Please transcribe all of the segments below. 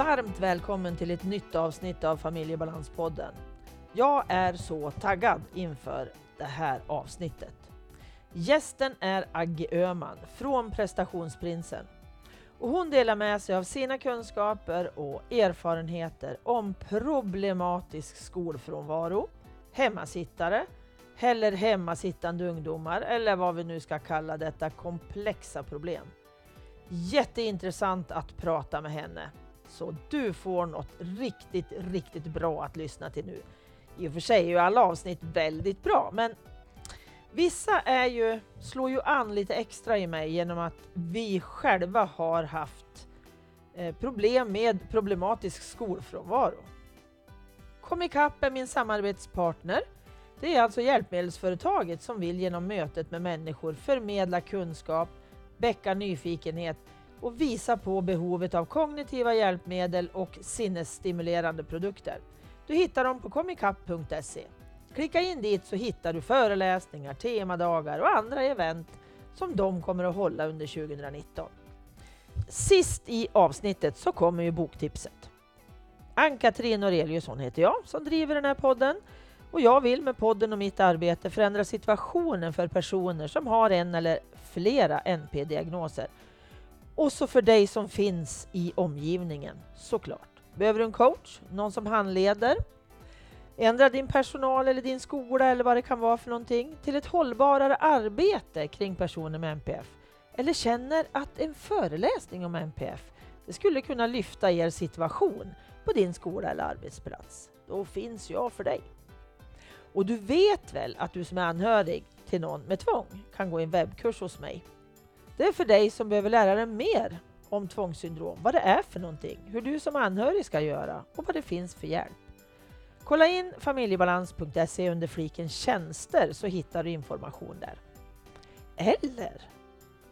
Varmt välkommen till ett nytt avsnitt av Familjebalanspodden. Jag är så taggad inför det här avsnittet. Gästen är Agge Öhman från Prestationsprinsen. Och hon delar med sig av sina kunskaper och erfarenheter om problematisk skolfrånvaro, hemmasittare eller hemmasittande ungdomar eller vad vi nu ska kalla detta komplexa problem. Jätteintressant att prata med henne. Så du får något riktigt, riktigt bra att lyssna till nu. I och för sig är ju alla avsnitt väldigt bra, men vissa är ju, slår ju an lite extra i mig genom att vi själva har haft eh, problem med problematisk skolfrånvaro. Kom ikapp är min samarbetspartner. Det är alltså hjälpmedelsföretaget som vill genom mötet med människor förmedla kunskap, väcka nyfikenhet och visa på behovet av kognitiva hjälpmedel och sinnesstimulerande produkter. Du hittar dem på komikapp.se. Klicka in dit så hittar du föreläsningar, temadagar och andra event som de kommer att hålla under 2019. Sist i avsnittet så kommer ju boktipset. Ann-Katrin Noreliusson heter jag som driver den här podden och jag vill med podden och mitt arbete förändra situationen för personer som har en eller flera NP-diagnoser. Och så för dig som finns i omgivningen såklart. Behöver du en coach? Någon som handleder? Ändra din personal eller din skola eller vad det kan vara för någonting till ett hållbarare arbete kring personer med NPF. Eller känner att en föreläsning om NPF det skulle kunna lyfta er situation på din skola eller arbetsplats. Då finns jag för dig. Och du vet väl att du som är anhörig till någon med tvång kan gå en webbkurs hos mig. Det är för dig som behöver lära dig mer om tvångssyndrom, vad det är för någonting, hur du som anhörig ska göra och vad det finns för hjälp. Kolla in familjebalans.se under fliken tjänster så hittar du information där. Eller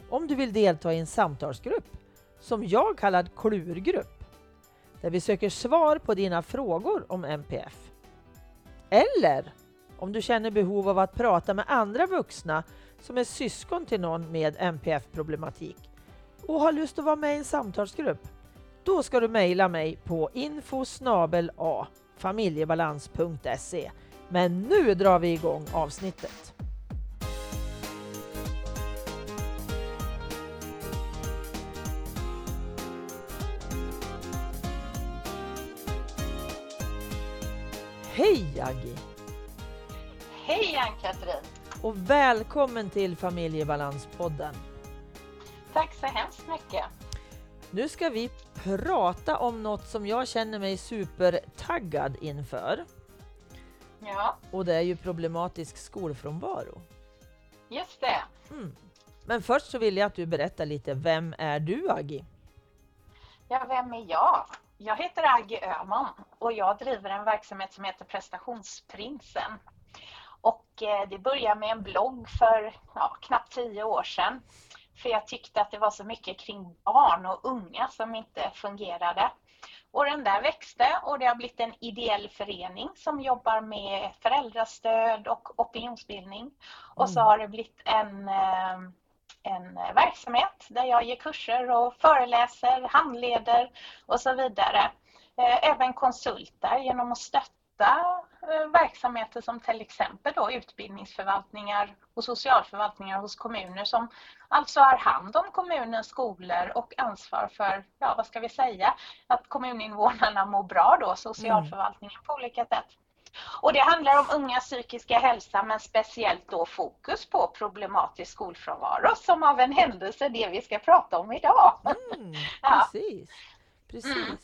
om du vill delta i en samtalsgrupp som jag kallar klurgrupp där vi söker svar på dina frågor om MPF. Eller om du känner behov av att prata med andra vuxna som är syskon till någon med MPF-problematik och har lust att vara med i en samtalsgrupp, då ska du mejla mig på info familjebalans.se. Men nu drar vi igång avsnittet. Hej Aggie! Hej Ann-Katrin! Och välkommen till Familjebalanspodden. Tack så hemskt mycket. Nu ska vi prata om något som jag känner mig supertaggad inför. Ja. Och det är ju problematisk skolfrånvaro. Just det. Mm. Men först så vill jag att du berättar lite, vem är du Aggie? Ja, vem är jag? Jag heter Aggie Öhman och jag driver en verksamhet som heter Prestationsprinsen. Eh, det började med en blogg för ja, knappt tio år sedan. För jag tyckte att det var så mycket kring barn och unga som inte fungerade. Och den där växte och det har blivit en ideell förening som jobbar med föräldrastöd och opinionsbildning. Och så mm. har det blivit en, eh, en verksamhet där jag ger kurser och föreläser, handleder och så vidare. Eh, även konsultar genom att stötta Eh, verksamheter som till exempel då utbildningsförvaltningar och socialförvaltningar hos kommuner som alltså har hand om kommunens skolor och ansvar för, ja vad ska vi säga, att kommuninvånarna mår bra då, socialförvaltningen mm. på olika sätt. Och det handlar om unga psykiska hälsa men speciellt då fokus på problematisk skolfrånvaro som av en händelse det vi ska prata om idag. Mm, precis. precis. Mm.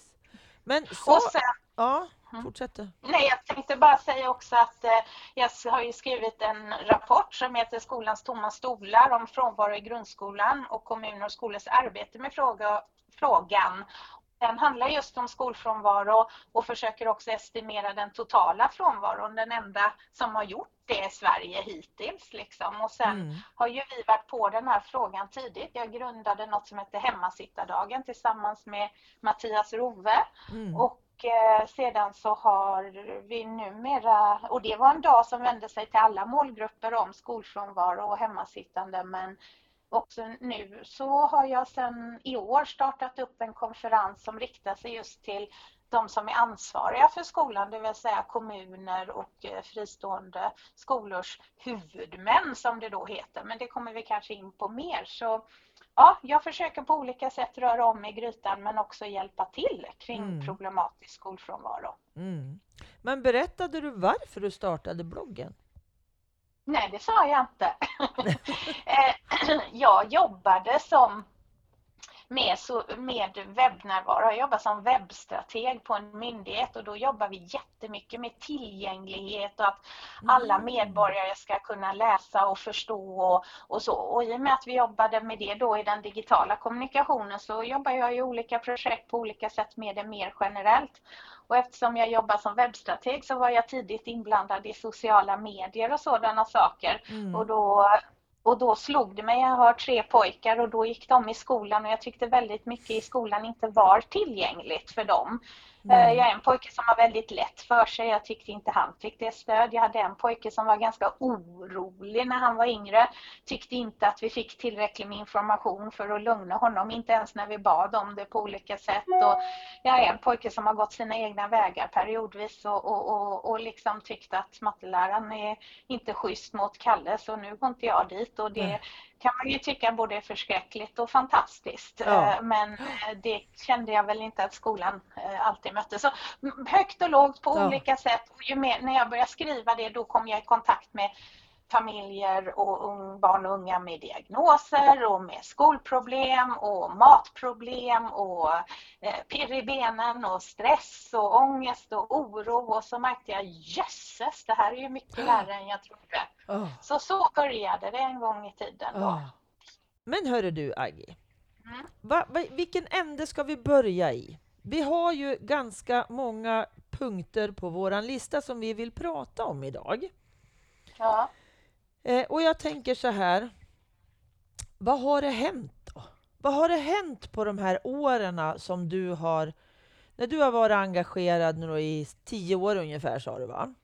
Men så, sen, ja, Mm. Fortsätt Nej, jag tänkte bara säga också att eh, jag har ju skrivit en rapport som heter Skolans tomma stolar om frånvaro i grundskolan och kommuner och skolors arbete med fråga, frågan. Den handlar just om skolfrånvaro och försöker också estimera den totala frånvaron. Den enda som har gjort det i Sverige hittills. Liksom. Och sen mm. har ju vi varit på den här frågan tidigt. Jag grundade något som heter Hemmasittardagen tillsammans med Mattias Rove. Mm. Och Eh, sedan så har vi numera, och det var en dag som vände sig till alla målgrupper om skolfrånvaro och hemmasittande men också nu så har jag sedan i år startat upp en konferens som riktar sig just till de som är ansvariga för skolan, det vill säga kommuner och eh, fristående skolors huvudmän som det då heter. Men det kommer vi kanske in på mer. Så ja, jag försöker på olika sätt röra om i grytan men också hjälpa till kring mm. problematisk skolfrånvaro. Mm. Men berättade du varför du startade bloggen? Nej, det sa jag inte. Eh, jag jobbade som med, med webbnärvaro. Jag jobbar som webbstrateg på en myndighet och då jobbar vi jättemycket med tillgänglighet och att alla mm. medborgare ska kunna läsa och förstå och, och så. Och i och med att vi jobbade med det då i den digitala kommunikationen så jobbar jag i olika projekt på olika sätt med det mer generellt. Och eftersom jag jobbar som webbstrateg så var jag tidigt inblandad i sociala medier och sådana saker. Mm. Och då och då slog det mig, jag har tre pojkar och då gick de i skolan och jag tyckte väldigt mycket i skolan inte var tillgängligt för dem. Mm. Jag är en pojke som har väldigt lätt för sig. Jag tyckte inte han fick det stöd. Jag hade en pojke som var ganska orolig när han var yngre. Tyckte inte att vi fick tillräckligt med information för att lugna honom, inte ens när vi bad om det på olika sätt. Och jag är en pojke som har gått sina egna vägar periodvis och, och, och, och liksom tyckte att matteläraren är inte schysst mot Kalle så nu går inte jag dit. Och det, mm kan man ju tycka både är förskräckligt och fantastiskt. Ja. Eh, men eh, det kände jag väl inte att skolan eh, alltid mötte. Så högt och lågt på ja. olika sätt. ju mer, när jag började skriva det då kom jag i kontakt med familjer och barn och unga med diagnoser och med skolproblem och matproblem och eh, pirr i benen och stress och ångest och oro och så märkte jag jösses, det här är ju mycket värre än jag trodde. Oh. Så så började det en gång i tiden. Oh. Men hörru du Aggie, mm. va, va, vilken ände ska vi börja i? Vi har ju ganska många punkter på vår lista som vi vill prata om idag. Ja. Eh, och jag tänker så här, vad har det hänt då? Vad har det hänt på de här åren som du har, när du har varit engagerad nu i tio år ungefär sa du va? Mm,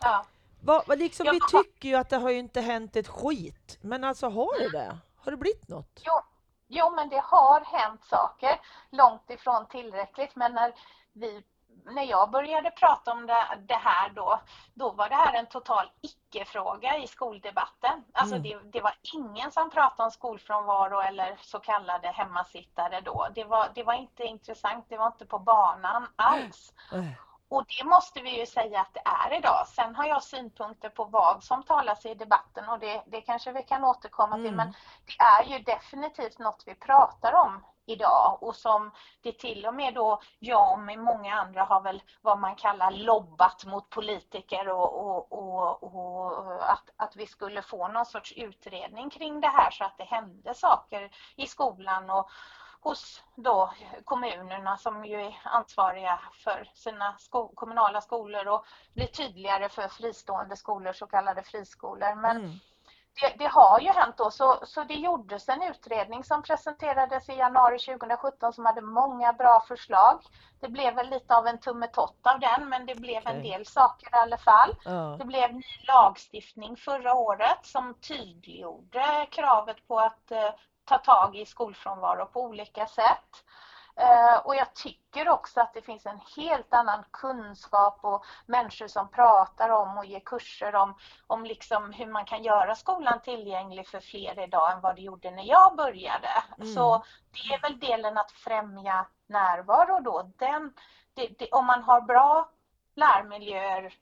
ja. Vad liksom, ja. Vi tycker ju att det har ju inte hänt ett skit, men alltså har det det? Har det blivit något? Jo, jo men det har hänt saker, långt ifrån tillräckligt, men när vi när jag började prata om det, det, här då, då var det här en total icke-fråga i skoldebatten. Alltså mm. det, det, var ingen som pratade om skolfrånvaro eller så kallade hemmasittare då. Det var, det var inte intressant, det var inte på banan alls. Mm. Och det måste vi ju säga att det är idag. Sen har jag synpunkter på vad som talas i debatten och det, det kanske vi kan återkomma till. Mm. Men det är ju definitivt något vi pratar om idag och som det till och med då jag och många andra har väl vad man kallar lobbat mot politiker och, och, och, och, att, att vi skulle få någon sorts utredning kring det här så att det hände saker i skolan och hos då kommunerna som ju är ansvariga för sina sko kommunala skolor och blir tydligare för fristående skolor, så kallade friskolor. Men mm det, det, har ju hänt då, så, så det gjordes en utredning som presenterades i januari 2017 som hade många bra förslag. Det blev väl lite av en tummetott av den, men det blev okay. en del saker i alla fall. Uh. Det blev ny lagstiftning förra året som tydliggjorde kravet på att eh, ta tag i skolfrånvaro på olika sätt. Eh, och jag tycker också att det finns en helt annan kunskap och människor som pratar om och ger kurser om, om liksom hur man kan göra skolan tillgänglig för fler idag än vad det gjorde när jag började. Mm. Så det är väl delen att främja närvaro då. Den, det, det, om man har bra lärmiljöer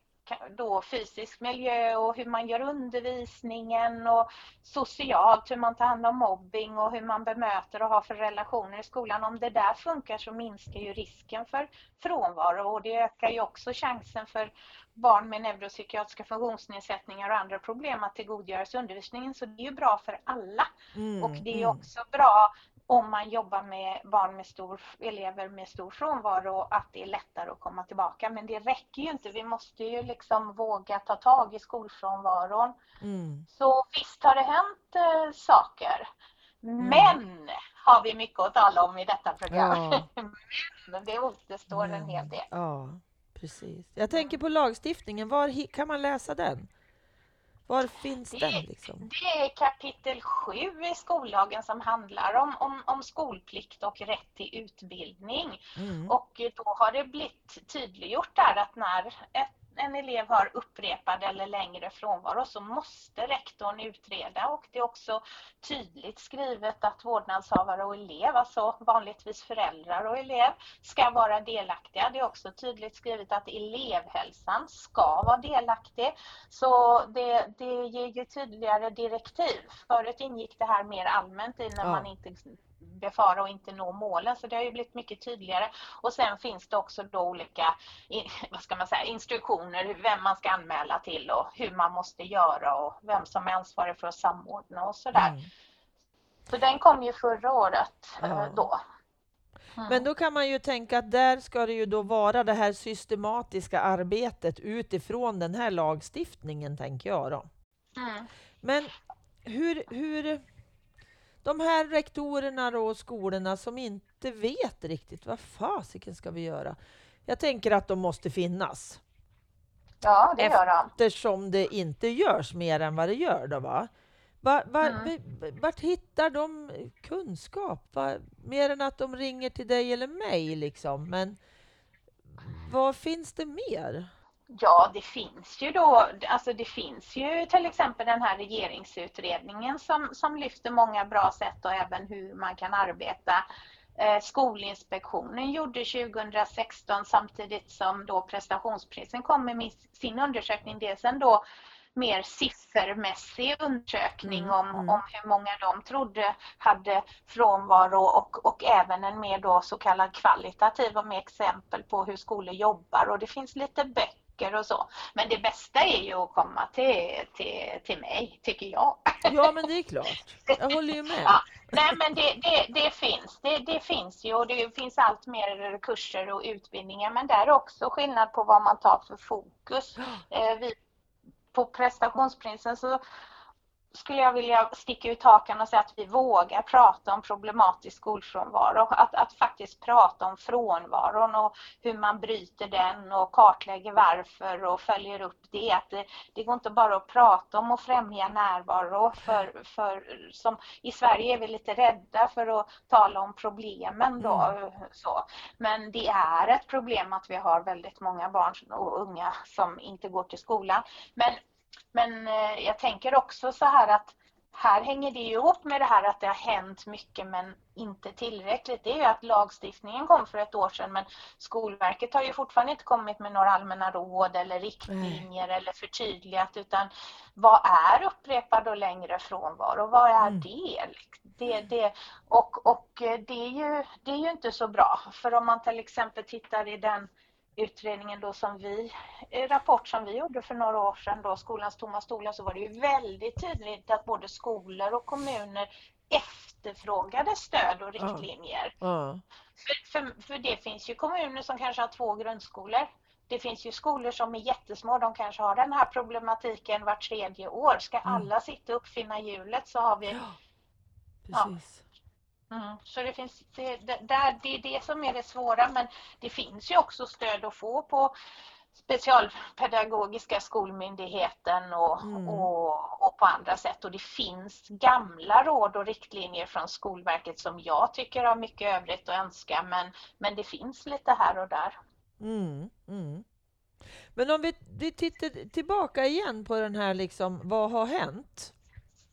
då fysisk miljö och hur man gör undervisningen och socialt, hur man tar hand om mobbing och hur man bemöter och har för relationer i skolan. Om det där funkar så minskar ju risken för frånvaro och det ökar ju också chansen för barn med neuropsykiatriska funktionsnedsättningar och andra problem att tillgodogöra sig undervisningen. Så det är ju bra för alla. Mm, och det är mm. också bra om man jobbar med barn med stor, elever med stor frånvaro att det är lättare att komma tillbaka. Men det räcker ju inte. Vi måste ju liksom våga ta tag i skolfrånvaron. Mm. Så visst har det hänt eh, saker. Mm. Men har vi mycket att tala om i detta program. Ja. Men det återstår mm. en hel del. Ja, precis. Jag tänker på lagstiftningen. Var kan man läsa den? Var finns Det- den? Liksom? Det är kapitel 7 i skollagen som handlar om, om, om skolplikt och rätt till utbildning. Mm. Och då har det blivit tydliggjort där att när ett, en elev har upprepad eller längre frånvaro så måste rektorn utreda och det är också tydligt skrivet att vårdnadshavare och elev, alltså vanligtvis föräldrar och elev, ska vara delaktiga. Det är också tydligt skrivet att elevhälsan ska vara delaktig. Så det, det ger ju tydligare direktiv. Förut ingick det här mer allmänt i när Ja. man inte befara och inte nå målen. Så det har ju blivit mycket tydligare. Och sen finns det också då olika vad ska man säga, instruktioner vem man ska anmäla till och hur man måste göra och vem som är ansvarig för att samordna och sådär. Mm. Så den kom ju förra året eh, Ja. då. Mm. Men då kan man ju tänka att där ska det ju då vara det här systematiska arbetet utifrån den här lagstiftningen, tänker jag då. Mm. Men hur, hur de här rektorerna och skolorna som inte vet riktigt vad fasiken ska vi göra? Jag tänker att de måste finnas Ja, det gör de. eftersom det inte görs mer än vad det gör då va? Va, va, Mm. Vart hittar de kunskap? Va, mer än att de ringer till dig eller mig liksom. Men vad finns det mer? Ja, det finns ju då, alltså det finns ju till exempel den här regeringsutredningen som, som lyfter många bra sätt och även hur man kan arbeta. Eh, Skolinspektionen gjorde 2016 samtidigt som då prestationsprisen kom med sin undersökning, dels en då mer siffermässig undersökning Mm, om, mm. om hur många de trodde hade frånvaro och, och även en mer då så kallad kvalitativ och med exempel på hur skolor jobbar och det finns lite böcker och så. Men det bästa är ju att komma till, till, till mig, tycker jag. Ja, men det är klart. Jag håller ju med. Ja, nej men det, det, det finns. Det, det finns ju och det finns allt mer kurser och utbildningar men där är också skillnad på vad man tar för fokus. Eh, vi, på prestationsprinsen så skulle jag vilja sticka ut hakan och säga att vi vågar prata om problematisk skolfrånvaro. Att, att faktiskt prata om frånvaron och hur man bryter den och kartlägger varför och följer upp det. Att det, det går inte bara att prata om att främja närvaro. För, för, som, I Sverige är vi lite rädda för att tala om problemen. Då, så. Men det är ett problem att vi har väldigt många barn och unga som inte går till skolan. Men men eh, jag tänker också så här att här hänger det ju ihop med det här att det har hänt mycket men inte tillräckligt. Det är ju att lagstiftningen kom för ett år sedan men Skolverket har ju fortfarande inte kommit med några allmänna råd eller riktlinjer eller förtydligat utan vad är upprepad och längre frånvaro? Vad är Mm. det? det, det och och eh, det, är ju, det är ju inte så bra för om man till exempel tittar i den utredningen då som vi, eh, rapport som vi gjorde för några år sedan då, Skolans tomma stolar, så var det ju väldigt tydligt att både skolor och kommuner efterfrågade stöd och Ja. riktlinjer. Ja. För, för, för det finns ju kommuner som kanske har två grundskolor. Det finns ju skolor som är jättesmå, de kanske har den här problematiken vart tredje år. Ska Mm. alla sitta och uppfinna hjulet så har vi Precis. Mm, så det finns det, det, det är det som är det svåra men det finns ju också stöd att få på Specialpedagogiska skolmyndigheten och, Mm. och, och på andra sätt och det finns gamla råd och riktlinjer från Skolverket som jag tycker har mycket övrigt att önska men, men det finns lite här och där. Mm, mm. Men om vi, vi tittar tillbaka igen på den här liksom, vad har hänt?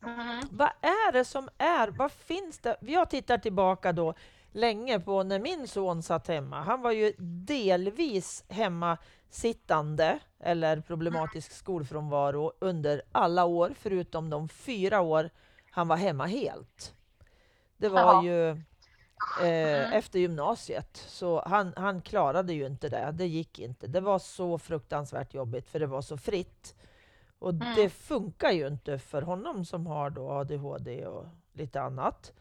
Mm. Vad är det som är, vad finns det? Jag tittar tillbaka då länge på när min son satt hemma. Han var ju delvis hemmasittande eller problematisk skolfrånvaro under alla år förutom de fyra år han var hemma helt. Det var Ja. ju eh, Mm. efter gymnasiet, så han, han klarade ju inte det. Det gick inte. Det var så fruktansvärt jobbigt för det var så fritt. Och Mm. det funkar ju inte för honom som har då ADHD och lite annat.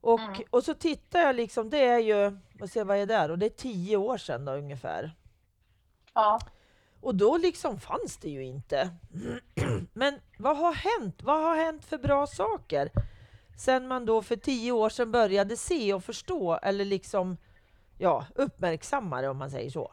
Och, Mm. och så tittar jag liksom, det är ju, vad ser vad är där? Och det är tio år sedan då ungefär. Ja. Och då liksom fanns det ju inte. Men vad har hänt? Vad har hänt för bra saker? Sen man då för tio år sedan började se och förstå eller liksom ja, uppmärksamma det om man säger så.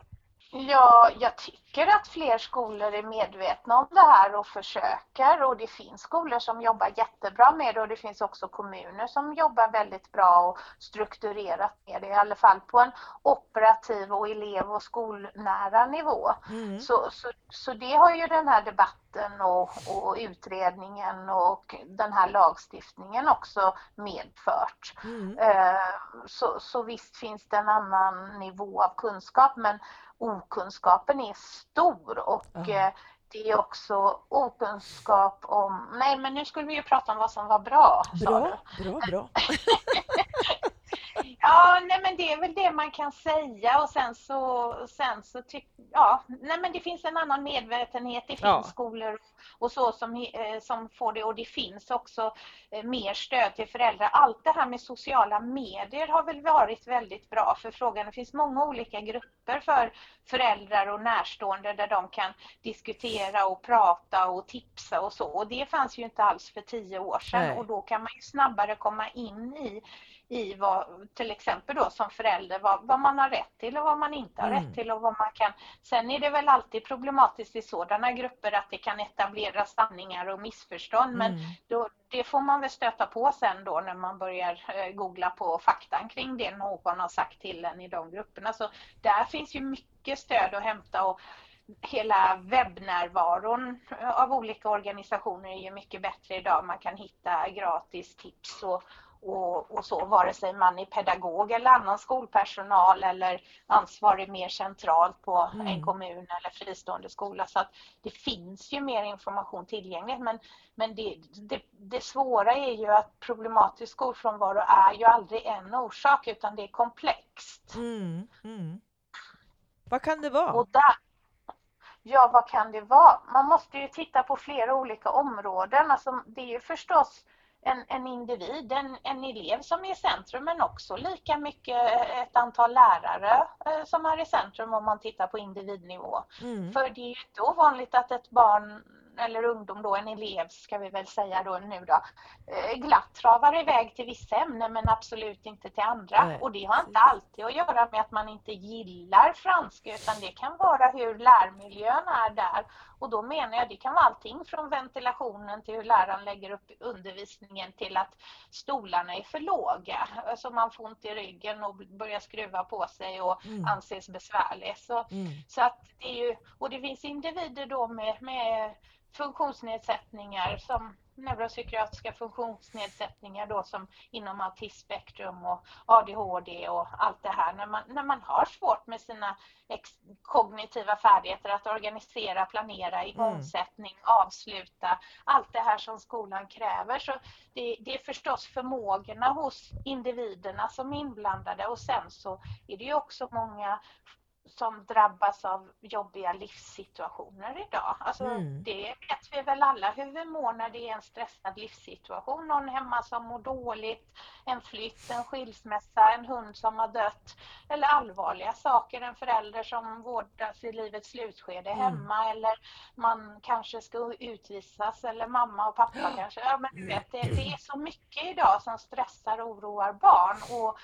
Ja, jag tycker att fler skolor är medvetna om det här och försöker och det finns skolor som jobbar jättebra med det och det finns också kommuner som jobbar väldigt bra och strukturerat med det, i alla fall på en operativ och elev och skolnära nivå. Mm. Så, så, så det har ju den här debatten och, och utredningen och den här lagstiftningen också medfört. Mm. Eh, så, så visst finns det en annan nivå av kunskap men okunskapen är stor och uh. det är också okunskap om, nej men nu skulle vi ju prata om vad som var bra. Bra, bra, bra. Ja, nej men det är väl det man kan säga och sen så, sen så tyck, ja, nej men det finns en annan medvetenhet. Det finns ja. skolor och så som, eh, som får det och det finns också eh, mer stöd till föräldrar. Allt det här med sociala medier har väl varit väldigt bra för frågan. Det finns många olika grupper för föräldrar och närstående där de kan diskutera och prata och tipsa och så. Och det fanns ju inte alls för tio år sedan nej. och då kan man ju snabbare komma in i i vad, till exempel då som förälder, vad, vad man har rätt till och vad man inte har mm. rätt till och vad man kan. Sen är det väl alltid problematiskt i sådana grupper att det kan etableras sanningar och missförstånd mm. men då, det får man väl stöta på sen då när man börjar eh, googla på faktan kring det någon har sagt till en i de grupperna. Så där finns ju mycket stöd att hämta och hela webbnärvaron av olika organisationer är ju mycket bättre idag. Man kan hitta gratis tips och, och, och, så, vare sig man är pedagog eller annan skolpersonal eller ansvarig mer centralt på mm. en kommun eller fristående skola. Så att det finns ju mer information tillgänglig men, men det, det, det svåra är ju att problematisk skolfrånvaro är ju aldrig en orsak utan det är komplext. Mm. Mm. Vad kan det vara? Och där, ja, vad kan det vara? Man måste ju titta på flera olika områden. Alltså, det är ju förstås en, en individ, en, en elev som är i centrum men också lika mycket ett antal lärare eh, som är i centrum om man tittar på individnivå. Mm. För det är ju inte ovanligt att ett barn eller ungdom då, en elev ska vi väl säga då nu då, eh, glatt travar iväg till vissa ämnen men absolut inte till andra. Nej. Och det har inte alltid att göra med att man inte gillar franska utan det kan vara hur lärmiljön är där. Och då menar jag det kan vara allting från ventilationen till hur läraren lägger upp undervisningen till att stolarna är för låga. Så man får ont i ryggen och börjar skruva på sig och mm. anses besvärlig. Så, mm. så att det är ju, och det finns individer då med, med funktionsnedsättningar som neuropsykiatriska funktionsnedsättningar då som inom autismspektrum och ADHD och allt det här. När man, när man har svårt med sina kognitiva färdigheter att organisera, planera, igångsättning, mm. avsluta, allt det här som skolan kräver. Så det, det, är förstås förmågorna hos individerna som är inblandade och sen så är det ju också många som drabbas av jobbiga livssituationer idag. Alltså, mm. Det vet vi väl alla hur vi mår när det är en stressad livssituation. Någon hemma som mår dåligt, en flytt, en skilsmässa, en hund som har dött eller allvarliga saker. En förälder som vårdas i livets slutskede mm. hemma eller man kanske ska utvisas eller mamma och pappa kanske. Ja, men du vet, det, det är så mycket idag som stressar och oroar barn. Och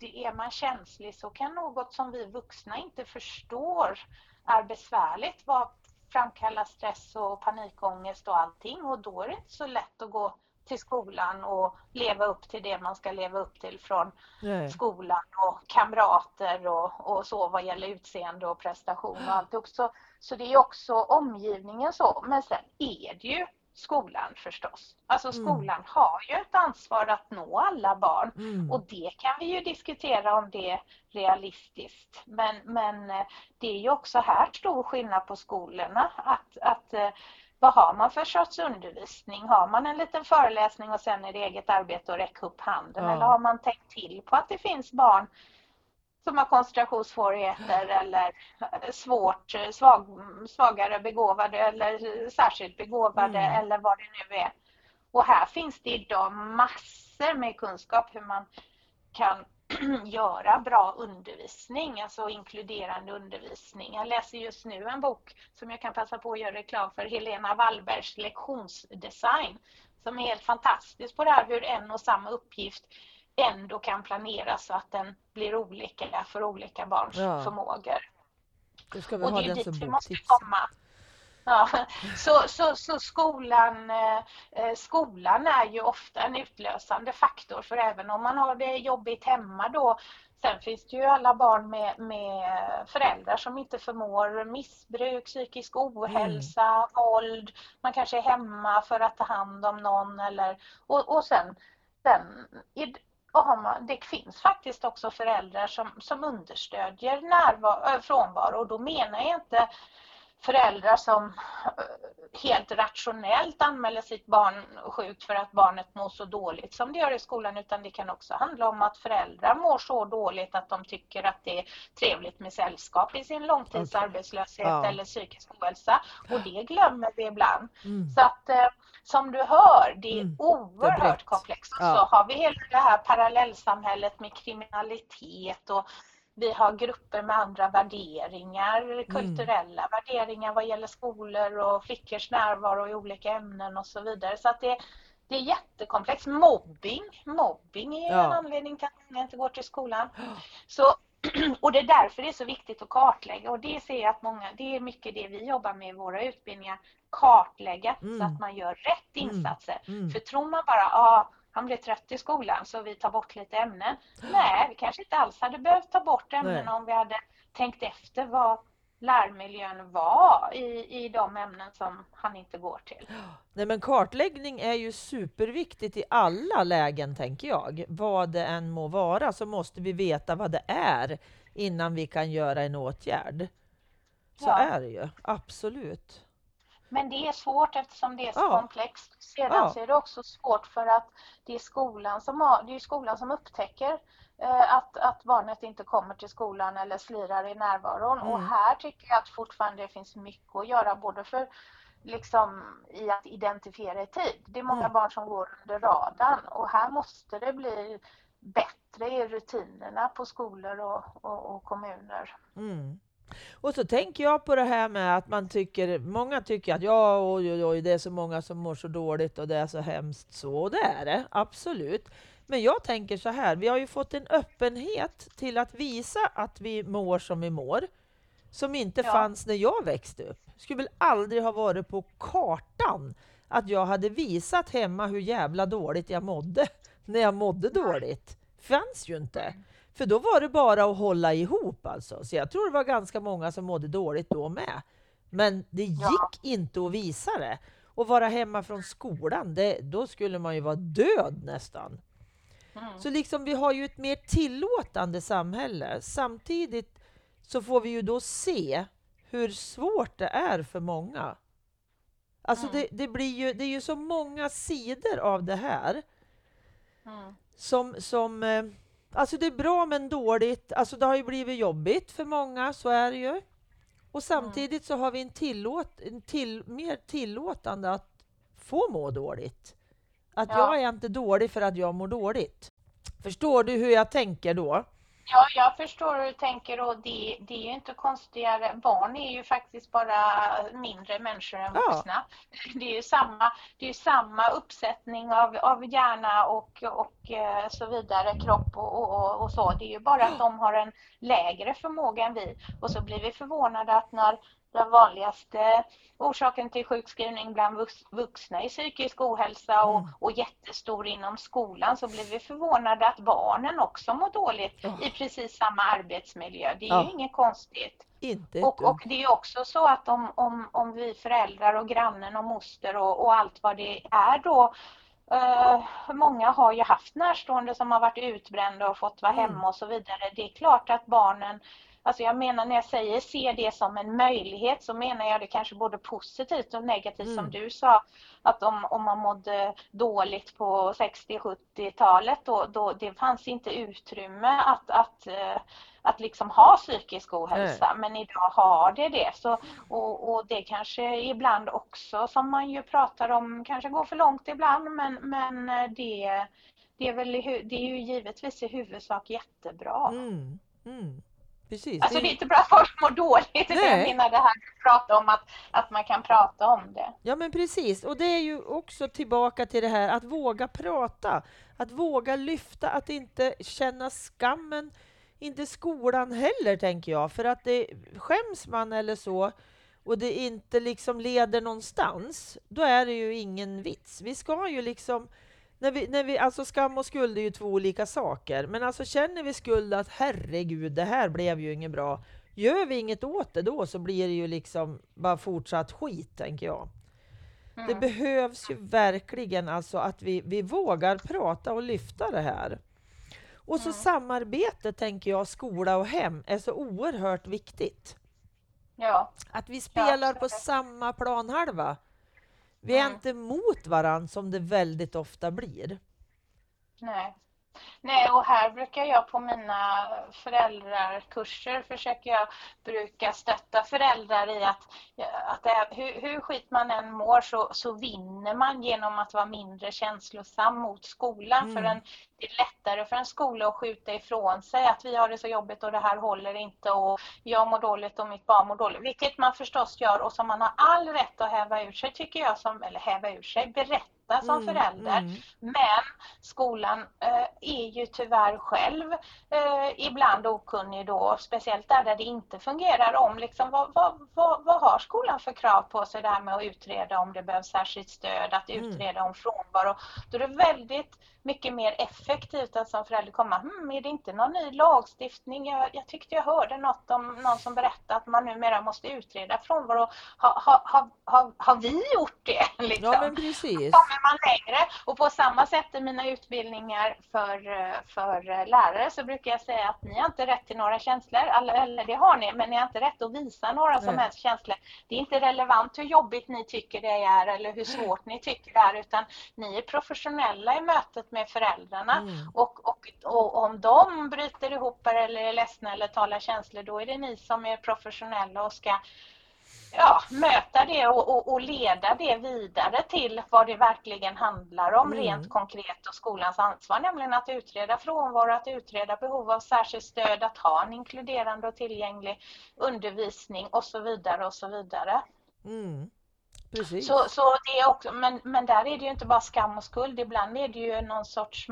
det är man känslig så kan något som vi vuxna inte förstår är besvärligt vara framkalla stress och panikångest och allting och då är det inte så lätt att gå till skolan och leva upp till det man ska leva upp till från Nej. skolan och kamrater och, och så vad gäller utseende och prestation och alltihop. Så, så det är också omgivningen så. Men sen är det ju skolan förstås. Alltså mm. skolan mm. har ju ett ansvar att nå alla barn mm. och det kan vi ju diskutera om det är realistiskt. Men, men eh, det är ju också här stor skillnad på skolorna. Att, att, eh, vad har man för sorts undervisning? Har man en liten föreläsning och sen är det eget arbete att räcka upp handen? Ja. Eller har man tänkt till på att det finns barn som har koncentrationssvårigheter eller svårt, svag, svagare begåvade eller särskilt begåvade mm. eller vad det nu är. Och här finns det idag massor med kunskap hur man kan göra bra undervisning, alltså inkluderande undervisning. Jag läser just nu en bok som jag kan passa på att göra reklam för, Helena Wallbergs lektionsdesign, som är helt fantastisk på det här hur en och samma uppgift ändå kan planeras så att den blir olika för olika barns ja. förmågor. Då ska vi och ha det är som dit vi måste komma. Ja, så, så, så skolan, eh, skolan är ju ofta en utlösande faktor för även om man har det jobbigt hemma då Sen finns det ju alla barn med, med föräldrar som inte förmår missbruk, psykisk ohälsa, mm. våld. Man kanske är hemma för att ta hand om någon eller och, och sen, sen och man, det finns faktiskt också föräldrar som, som understödjer närvaro, äh, frånvaro. Och då menar jag inte föräldrar som eh, helt rationellt anmäler sitt barn sjukt för att barnet mår så dåligt som det gör i skolan utan det kan också handla om att föräldrar mår så dåligt att de tycker att det är trevligt med sällskap i sin långtidsarbetslöshet okay. ja. eller psykisk ohälsa och det glömmer vi ibland. Mm. Så att eh, som du hör, det är mm. oerhört komplext. Ja. så har vi hela det här parallellsamhället med kriminalitet och vi har grupper med andra värderingar, mm. kulturella värderingar vad gäller skolor och flickors närvaro i olika ämnen och så vidare. Så att det, det är jättekomplext. Mobbing, mobbing är ja. en anledning till att många inte går till skolan. Så, och det är därför det är så viktigt att kartlägga och det ser jag att många, det är mycket det vi jobbar med i våra utbildningar, kartlägga mm. så att man gör rätt mm. insatser. Mm. För tror man bara, ah, han blev trött i skolan så vi tar bort lite ämnen. Nej, vi kanske inte alls hade behövt ta bort ämnen om vi hade tänkt efter vad lärmiljön var i, i de ämnen som han inte går till. Nej, men kartläggning är ju superviktigt i alla lägen, tänker jag. Vad det än må vara så måste vi veta vad det är innan vi kan göra en åtgärd. Så ja. är det ju, absolut. Men det är svårt eftersom det är så ja. komplext. Sedan ja. så är det också svårt för att det är skolan som, har, det är skolan som upptäcker eh, att, att barnet inte kommer till skolan eller slirar i närvaron. Mm. Och här tycker jag att fortfarande finns mycket att göra både för liksom i att identifiera i tid. Det är många mm. barn som går under radarn och här måste det bli bättre i rutinerna på skolor och, och, och kommuner. Mm. Och så tänker jag på det här med att man tycker, många tycker att ja, oj, oj, oj, det är så många som mår så dåligt och det är så hemskt så. Och det är det, absolut. Men jag tänker så här, vi har ju fått en öppenhet till att visa att vi mår som vi mår, som inte ja. fanns när jag växte upp. skulle väl aldrig ha varit på kartan att jag hade visat hemma hur jävla dåligt jag mådde när jag mådde dåligt. fanns ju inte. För då var det bara att hålla ihop alltså. Så jag tror det var ganska många som mådde dåligt då med. Men det gick ja. inte att visa det. Och vara hemma från skolan, det, då skulle man ju vara död nästan. Mm. Så liksom vi har ju ett mer tillåtande samhälle. Samtidigt så får vi ju då se hur svårt det är för många. Alltså mm. det, det, blir ju, det är ju så många sidor av det här mm. som, som eh, Alltså det är bra men dåligt. Alltså det har ju blivit jobbigt för många, så är det ju. Och samtidigt så har vi en, tillåt, en till, mer tillåtande att få må dåligt. Att ja. jag är inte dålig för att jag mår dåligt. Förstår du hur jag tänker då? Ja, jag förstår hur du tänker och det, det är ju inte konstigare. Barn är ju faktiskt bara mindre människor än vuxna. Ja. Det är ju samma, det är samma uppsättning av, av hjärna och, och eh, så vidare, kropp och, och, och så. Det är ju bara att de har en lägre förmåga än vi. Och så blir vi förvånade att när den vanligaste orsaken till sjukskrivning bland vuxna är psykisk ohälsa och, mm. och jättestor inom skolan så blir vi förvånade att barnen också mår dåligt oh. i precis samma arbetsmiljö. Det är ja. ju inget konstigt. Inte och, och, det är också så att om, om, om vi föräldrar och grannen och moster och, och allt vad det är då Uh, många har ju haft närstående som har varit utbrända och fått vara mm. hemma och så vidare. Det är klart att barnen Alltså jag menar när jag säger se det som en möjlighet så menar jag det kanske både positivt och negativt mm. som du sa. Att om, om man mådde dåligt på 60-70-talet då, då det fanns inte utrymme att, att, eh, att liksom ha psykisk ohälsa. Mm. Men idag har det det. Så, och, och det kanske ibland också som man ju pratar om kanske går för långt ibland men, men det, det, är väl, det är ju givetvis i huvudsak jättebra. Mm. Mm. Precis. Alltså det är inte bra att folk mår dåligt. Nej. Jag menar det här att prata om att, att man kan prata om det. Ja men precis. Och det är ju också tillbaka till det här att våga prata. Att våga lyfta, att inte känna skammen inte skolan heller, tänker jag. För att det, skäms man eller så och det inte liksom leder någonstans, då är det ju ingen vits. Vi ska ju liksom när vi, när vi, alltså skam och skuld är ju två olika saker, men alltså känner vi skuld att herregud, det här blev ju inget bra. Gör vi inget åt det då så blir det ju liksom bara fortsatt skit, tänker jag. Mm. Det behövs ju verkligen alltså att vi, vi vågar prata och lyfta det här. Och så mm. samarbete, tänker jag, skola och hem är så oerhört viktigt. Ja. Att vi spelar ja, på samma planhalva. Vi är mm. inte mot varandra som det väldigt ofta blir. Nej. Nej, och här brukar jag på mina föräldrarkurser försöker jag bruka stötta föräldrar i att, att det, hur, hur skit man än mår så, så vinner man genom att vara mindre känslosam mot skolan. Mm. För en, det är lättare för en skola att skjuta ifrån sig att vi har det så jobbigt och det här håller inte och jag mår dåligt och mitt barn mår dåligt. Vilket man förstås gör och som man har all rätt att häva ur sig tycker jag, som, eller häva ur sig, berätta berätta som mm, förälder. Mm. Men skolan eh, är ju tyvärr själv eh, ibland okunnig då, speciellt där, där det inte fungerar om liksom, vad, vad, vad, vad, har skolan för krav på sig där med att utreda om det behövs särskilt stöd, att mm. utreda om frånvaro. Då är det väldigt mycket mer effektivt att som förälder komma, hm, är det inte någon ny lagstiftning? Jag, jag tyckte jag hörde något om någon som berättade att man numera måste utreda frånvaro. Har ha, ha, ha, ha vi gjort det? Liksom? Ja, men precis. Kommer man längre? Och på samma sätt i mina utbildningar för, för lärare så brukar jag säga att ni har inte rätt till några känslor, eller det har ni, men ni har inte rätt att visa några som helst känslor. Det är inte relevant hur jobbigt ni tycker det är eller hur svårt ni tycker det är, utan ni är professionella i mötet med föräldrarna. Mm. Och, och, och, om de bryter ihop eller är ledsna eller talar känslor, då är det ni som är professionella och ska ja, möta det och, och, och, leda det vidare till vad det verkligen handlar om mm. rent konkret och skolans ansvar, nämligen att utreda frånvaro, att utreda behov av särskilt stöd, att ha en inkluderande och tillgänglig undervisning och så vidare och så vidare. Mm. Precis. Så, så det är också, men, men där är det ju inte bara skam och skuld, ibland är det ju någon sorts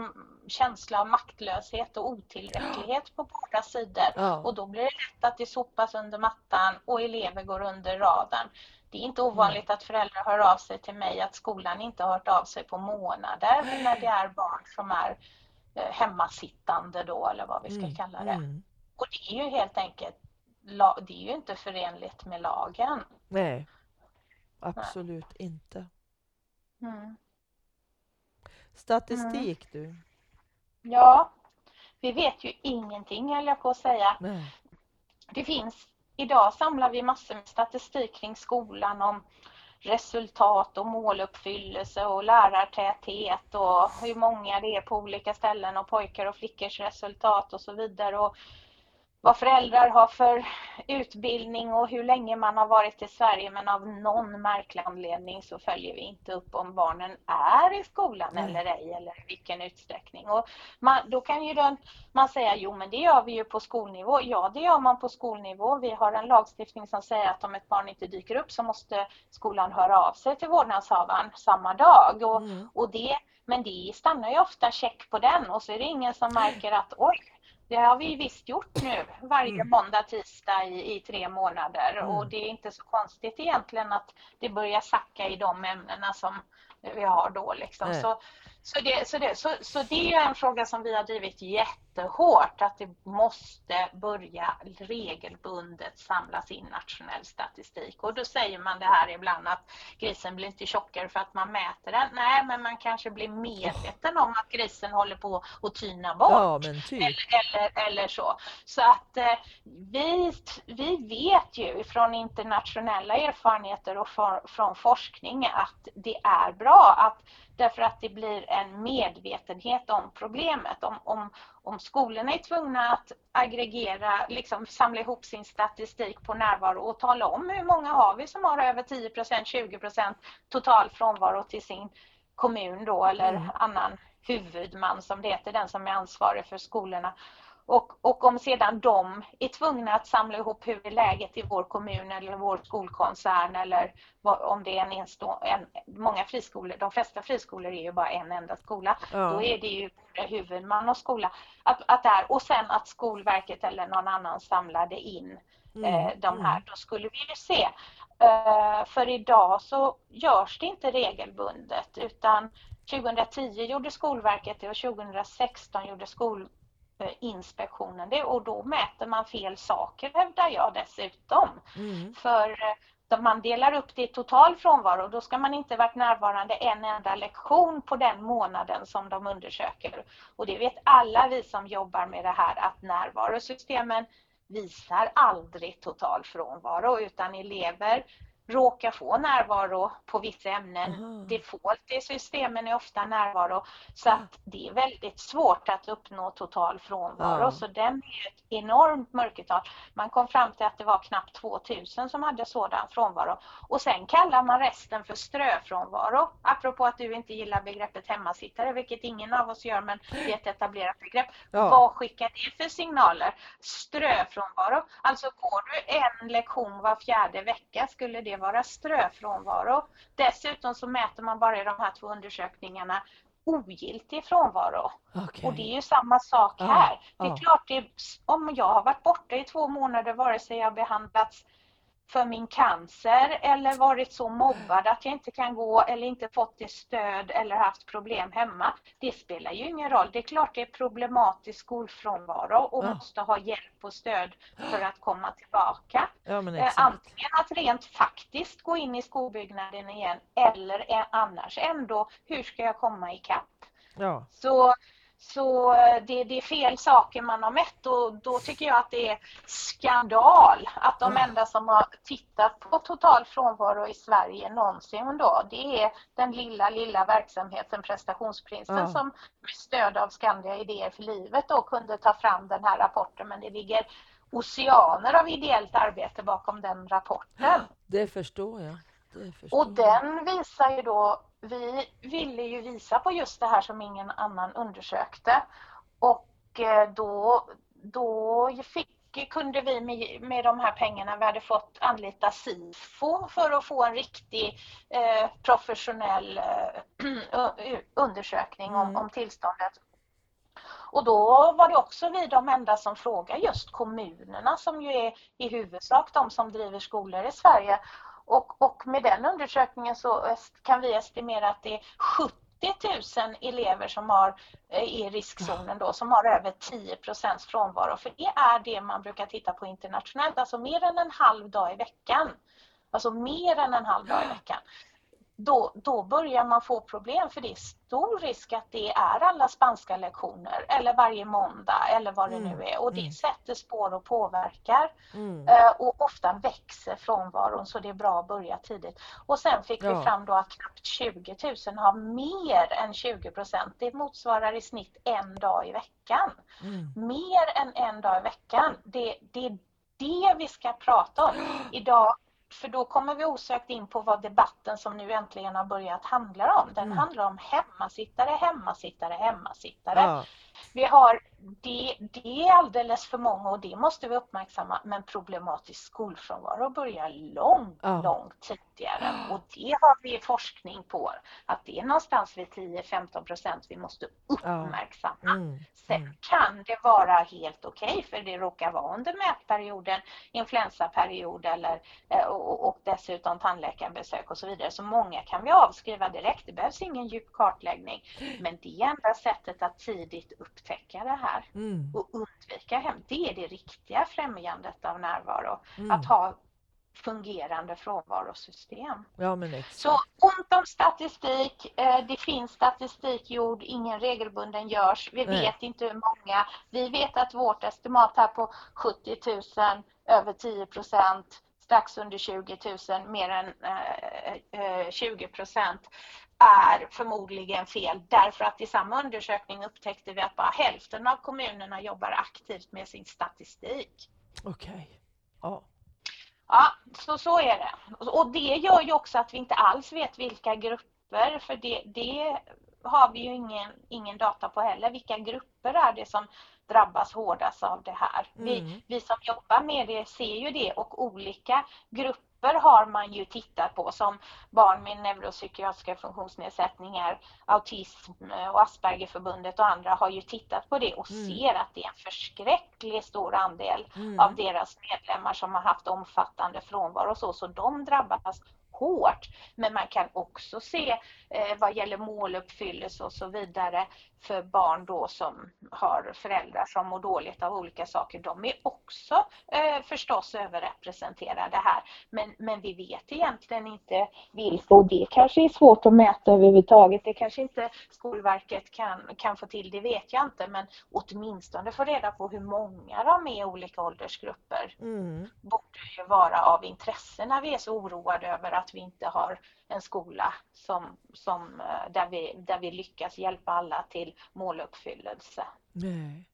känsla av maktlöshet och otillräcklighet på båda sidor. Ja. Och då blir det lätt att det sopas under mattan och elever går under radarn. Det är inte ovanligt mm. att föräldrar hör av sig till mig att skolan inte har hört av sig på månader när det är barn som är eh, hemmasittande då eller vad vi ska mm. kalla det. Mm. Och det är ju helt enkelt, det är ju inte förenligt med lagen. Nej. Absolut Nej. inte. Mm. Statistik mm. du? Ja, vi vet ju ingenting höll jag på att säga. Nej. Det finns, idag samlar vi massor med statistik kring skolan om resultat och måluppfyllelse och lärartäthet och hur många det är på olika ställen och pojkar och flickors resultat och så vidare. Och vad föräldrar har för utbildning och hur länge man har varit i Sverige men av någon märklig anledning så följer vi inte upp om barnen är i skolan mm. eller ej eller i vilken utsträckning. Och man, då kan ju den, man säga jo men det gör vi ju på skolnivå. Ja det gör man på skolnivå. Vi har en lagstiftning som säger att om ett barn inte dyker upp så måste skolan höra av sig till vårdnadshavaren samma dag. Och, mm. och det, men det stannar ju ofta check på den och så är det ingen som märker att oj det har vi visst gjort nu varje mm. måndag, tisdag i, i tre månader mm. och det är inte så konstigt egentligen att det börjar sacka i de ämnena som vi har då. Liksom. Så, så, det, så, det, så, så det är en fråga som vi har drivit jättehårt, att det måste börja regelbundet samlas in nationell statistik. Och då säger man det här ibland att grisen blir inte tjockare för att man mäter den. Nej, men man kanske blir medveten om att grisen håller på att tyna bort. Ja, typ. eller, eller, eller, så. Så att eh, vi, vi vet ju från internationella erfarenheter och för, från forskning att det är bra att Därför att det blir en medvetenhet om problemet. Om, om, om skolorna är tvungna att aggregera, liksom samla ihop sin statistik på närvaro och tala om hur många har vi som har över 10% 20% total frånvaro till sin kommun då eller mm. annan huvudman som det heter, den som är ansvarig för skolorna. Och, och om sedan de är tvungna att samla ihop hur är läget i vår kommun eller vår skolkoncern eller vad, om det är en, enstå, en många friskolor, de flesta friskolor är ju bara en enda skola, ja. då är det ju huvudman och skola. Att, att där, och sen att Skolverket eller någon annan samlade in mm. eh, de här, mm. då skulle vi ju se. Eh, för idag så görs det inte regelbundet utan 2010 gjorde Skolverket det och 2016 gjorde Skolinspektionen det och då mäter man fel saker hävdar jag dessutom. Mm. För eh, man delar upp det i total frånvaro, då ska man inte varit närvarande en enda lektion på den månaden som de undersöker. Och det vet alla vi som jobbar med det här att närvarosystemen visar aldrig total frånvaro utan elever råkar få närvaro på vissa ämnen. Mm. Default i systemen är ofta närvaro så att det är väldigt svårt att uppnå total frånvaro. Mm. Så den är ett enormt mörkertal. Man kom fram till att det var knappt 2000 som hade sådan frånvaro. Och sen kallar man resten för ströfrånvaro. Apropå att du inte gillar begreppet hemmasittare, vilket ingen av oss gör, men det är ett etablerat begrepp. Ja. Vad skickar det för signaler? Ströfrånvaro, alltså går du en lektion var fjärde vecka skulle det vara ströfrånvaro. Dessutom så mäter man bara i de här två undersökningarna ogiltig frånvaro. Okay. Och det är ju samma sak här. Ah, det är ah. klart, det, om jag har varit borta i två månader vare sig jag behandlats för min cancer eller varit så mobbad att jag inte kan gå eller inte fått det stöd eller haft problem hemma. Det spelar ju ingen roll. Det är klart det är problematisk skolfrånvaro och ja. måste ha hjälp och stöd för att komma tillbaka. Ja, eh, Antingen att rent faktiskt gå in i skolbyggnaden igen eller annars ändå, hur ska jag komma ikapp? Ja. Så så eh, det, det, är fel saker man har mätt och då tycker jag att det är skandal att de enda som har tittat på total frånvaro i Sverige någonsin då, det är den lilla, lilla verksamheten Prestationsprinsen mm. som med stöd av Skandia Idéer för livet då kunde ta fram den här rapporten men det ligger oceaner av ideellt arbete bakom den rapporten. Det förstår jag. Det förstår och den visar ju då vi ville ju visa på just det här som ingen annan undersökte och eh, då, då fick, kunde vi med, med de här pengarna vi hade fått anlita SIFO för att få en riktig eh, professionell eh, undersökning om, mm. om tillståndet. Och då var det också vi de enda som frågade just kommunerna som ju är i huvudsak de som driver skolor i Sverige och, och med den undersökningen så kan vi estimera att det är 70 000 elever som har, är i riskzonen då, som har över 10 procents frånvaro. För det är det man brukar titta på internationellt, alltså mer än en halv dag i veckan. Alltså mer än en halv dag i veckan då, då börjar man få problem för det är stor risk att det är alla spanska lektioner eller varje måndag eller vad det mm. nu är och det mm. sätter spår och påverkar mm. uh, och ofta växer frånvaron så det är bra att börja tidigt. Och sen fick ja. vi fram då att knappt 20 000 har mer än 20 procent. Det motsvarar i snitt en dag i veckan. Mm. Mer än en dag i veckan. Det, det är det vi ska prata om. Idag för då kommer vi osökt in på vad debatten som nu äntligen har börjat handla om. Den mm. handlar om hemmasittare, hemmasittare, hemmasittare. Ja. Vi har det, det är alldeles för många och det måste vi uppmärksamma men problematisk skolfrånvaro börjar långt, ja. långt tidigare och det har vi forskning på att det är någonstans vid 10-15 procent vi måste uppmärksamma. Ja. Mm. Sen mm. kan det vara helt okej okay, för det råkar vara under mätperioden, influensaperiod eller, eh, och, och dessutom tandläkarbesök och så vidare. Så många kan vi avskriva direkt, det behövs ingen djup kartläggning. Men det är enda sättet att tidigt upptäcka det här mm. och undvika hem. Det är det riktiga främjandet av närvaro. Mm. Att ha fungerande frånvarosystem. Ja, men Så ont om statistik, eh, det finns statistik gjord, ingen regelbunden görs, vi Nej. vet inte hur många. Vi vet att vårt estimat här på 70 000, över 10 procent, strax under 20 000, mer än eh, 20 eh, procent är förmodligen fel därför att i samma undersökning upptäckte vi att bara hälften av kommunerna jobbar aktivt med sin statistik. Okej. Okay. Ja. Ja, så, så är det. Och det gör ju också att vi inte alls vet vilka grupper, för det, det har vi ju ingen, ingen data på heller. Vilka grupper är det som drabbas hårdast av det här? Mm. Vi, vi som jobbar med det ser ju det och olika grupper har man ju tittat på som barn med neuropsykiatriska funktionsnedsättningar, autism och Aspergerförbundet och andra har ju tittat på det och mm. ser att det är en förskräckligt stor andel mm. av deras medlemmar som har haft omfattande frånvaro och så, så de drabbas hårt. Men man kan också se eh, vad gäller måluppfyllelse och så vidare för barn då som har föräldrar som mår dåligt av olika saker. De är också eh, förstås överrepresenterade här. Men, men vi vet egentligen inte vilka och det kanske är svårt att mäta överhuvudtaget. Det kanske inte Skolverket kan, kan få till, det vet jag inte. Men åtminstone få reda på hur många de är i olika åldersgrupper. Mm. borde ju vara av intresse när vi är så oroade över att vi inte har en skola som, som, eh, där, vi, där vi lyckas hjälpa alla till måluppfyllelse. Nej.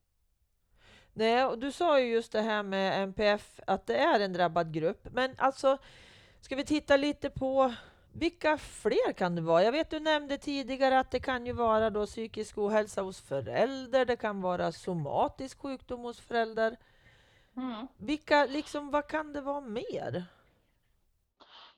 Nej, och du sa ju just det här med NPF, att det är en drabbad grupp. Men alltså, ska vi titta lite på vilka fler kan det vara? Jag vet du nämnde tidigare att det kan ju vara då psykisk ohälsa hos förälder, det kan vara somatisk sjukdom hos förälder. Mm. Vilka, liksom, vad kan det vara mer?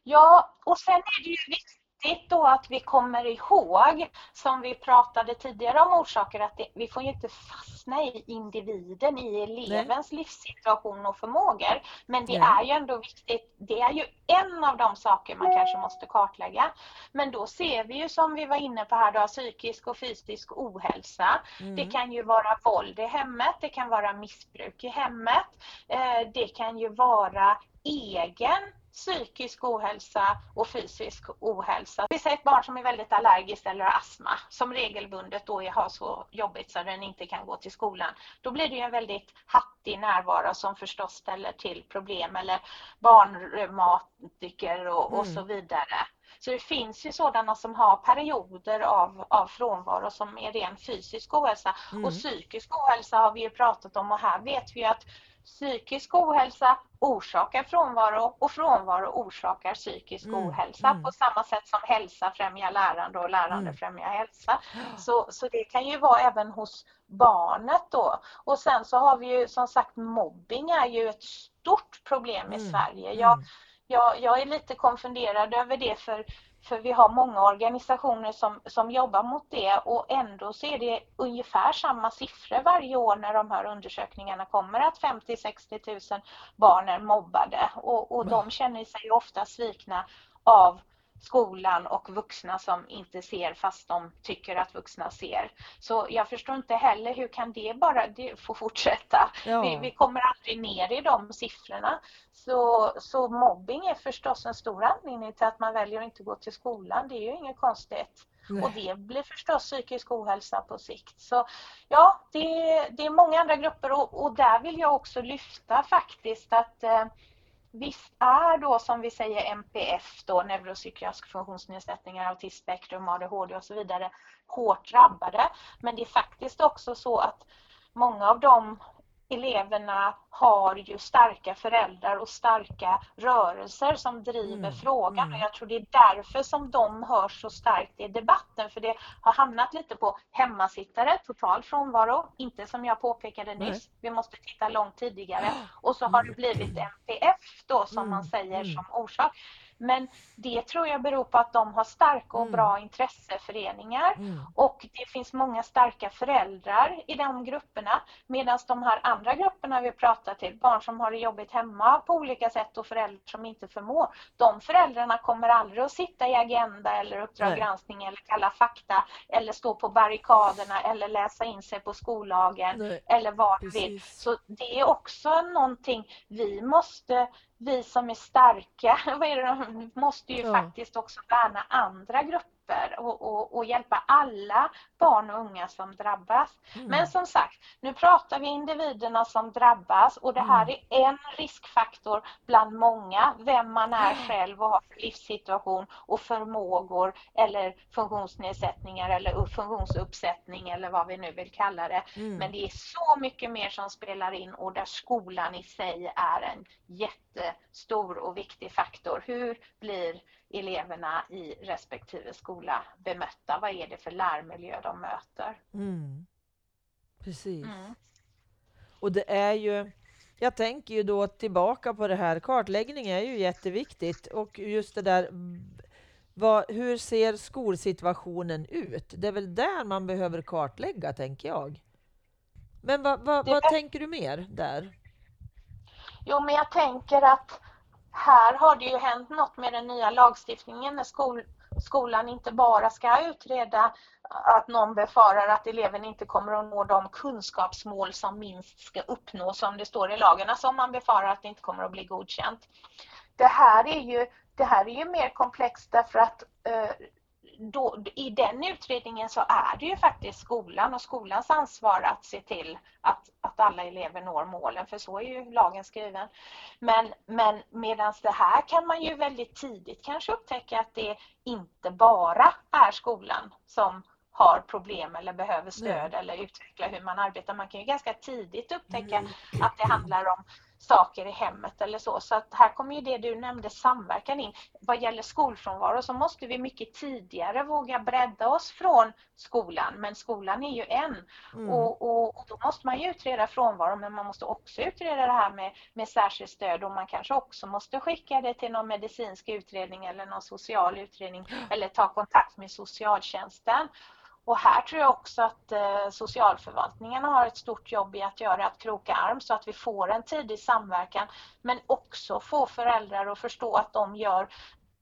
Ja, och sen är det ju viktigt då att vi kommer ihåg, som vi pratade tidigare om orsaker, att det, vi får ju inte fastna i individen, i elevens Nej. livssituation och förmågor. Men det Nej. är ju ändå viktigt, det är ju en av de saker man kanske måste kartlägga. Men då ser vi ju som vi var inne på här då, psykisk och fysisk ohälsa. Mm. Det kan ju vara våld i hemmet, det kan vara missbruk i hemmet, eh, det kan ju vara egen psykisk ohälsa och fysisk ohälsa. Vi säger ett barn som är väldigt allergiskt eller har astma som regelbundet då har så jobbigt så den inte kan gå till skolan. Då blir det en väldigt hattig närvaro som förstås ställer till problem eller barnreumatiker och, mm. och så vidare. Så det finns ju sådana som har perioder av, av frånvaro som är ren fysisk ohälsa. Mm. Och psykisk ohälsa har vi ju pratat om och här vet vi att psykisk ohälsa orsakar frånvaro och frånvaro orsakar psykisk mm. ohälsa mm. på samma sätt som hälsa främjar lärande och lärande mm. främjar hälsa. Så, så det kan ju vara även hos barnet då. Och sen så har vi ju som sagt mobbing är ju ett stort problem i mm. Sverige. Jag, mm. jag, jag är lite konfunderad över det för för vi har många organisationer som, som jobbar mot det och ändå så är det ungefär samma siffror varje år när de här undersökningarna kommer att 50-60 000 barn är mobbade. Och, och de känner sig ofta svikna av skolan och vuxna som inte ser fast de tycker att vuxna ser. Så jag förstår inte heller hur kan det bara det få fortsätta? Ja. Vi, vi, kommer aldrig ner i de siffrorna. Så, så mobbing är förstås en stor anledning till att man väljer att inte gå till skolan. Det är ju inget konstigt. Nej. Och det blir förstås psykisk ohälsa på sikt. Så ja, det, det är många andra grupper och, och där vill jag också lyfta faktiskt att eh, Visst är då som vi säger NPF, då, neuropsykiatrisk funktionsnedsättningar, autismspektrum, ADHD och så vidare, hårt drabbade. Men det är faktiskt också så att många av de eleverna har ju starka föräldrar och starka rörelser som driver mm. frågan. Mm. Och jag tror det är därför som de hörs så starkt i debatten. För det har hamnat lite på hemmasittare, total frånvaro. Inte som jag påpekade nyss, Nej. vi måste titta långt tidigare. Och så har det blivit MPF då som mm. man säger mm. som orsak. Men det tror jag beror på att de har starka och mm. bra intresseföreningar mm. och det finns många starka föräldrar i de grupperna medan de här andra grupperna vi pratar till, barn som har det jobbigt hemma på olika sätt och föräldrar som inte förmår, de föräldrarna kommer aldrig att sitta i Agenda eller Uppdrag Nej. granskning eller Kalla fakta eller stå på barrikaderna eller läsa in sig på skollagen Nej. eller vad det vill. Så det är också någonting vi måste vi som är starka vad är det, måste ju ja. faktiskt också värna andra grupper och, och, och, hjälpa alla barn och unga som drabbas. Mm. Men som sagt, nu pratar vi individerna som drabbas och det här mm. är en riskfaktor bland många, vem man är själv och har för livssituation och förmågor eller funktionsnedsättningar eller funktionsuppsättning eller vad vi nu vill kalla det. Mm. Men det är så mycket mer som spelar in och där skolan i sig är en jättestor och viktig faktor. Hur blir eleverna i respektive skola bemötta? Vad är det för lärmiljö de möter? Mm. Precis. Mm. Och det är ju, jag tänker ju då tillbaka på det här, kartläggning är ju jätteviktigt och just det där vad, hur ser skolsituationen ut? Det är väl där man behöver kartlägga, tänker jag. Men vad, vad, vad tänker du mer där? Jo, men jag tänker att här har det ju hänt något med den nya lagstiftningen när skol, skolan inte bara ska utreda att någon befarar att eleven inte kommer att nå de kunskapsmål som minst ska uppnås som det står i lagen, alltså om man befarar att det inte kommer att bli godkänt. Det här är ju, det här är ju mer komplext därför att eh, då, i den utredningen så är det ju faktiskt skolan och skolans ansvar att se till att, att alla elever når målen, för så är ju lagen skriven. Men, men medan det här kan man ju väldigt tidigt kanske upptäcka att det inte bara är skolan som har problem eller behöver stöd eller utveckla hur man arbetar. Man kan ju ganska tidigt upptäcka mm. att det handlar om saker i hemmet eller så. Så att här kommer ju det du nämnde, samverkan in. Vad gäller skolfrånvaro så måste vi mycket tidigare våga bredda oss från skolan, men skolan är ju en. Mm. Och, och, och, då måste man ju utreda frånvaro, men man måste också utreda det här med, med särskilt stöd och man kanske också måste skicka det till någon medicinsk utredning eller någon social utredning eller ta kontakt med socialtjänsten. Och här tror jag också att eh, socialförvaltningarna har ett stort jobb i att göra att kroka arm så att vi får en tidig samverkan men också få föräldrar att förstå att de gör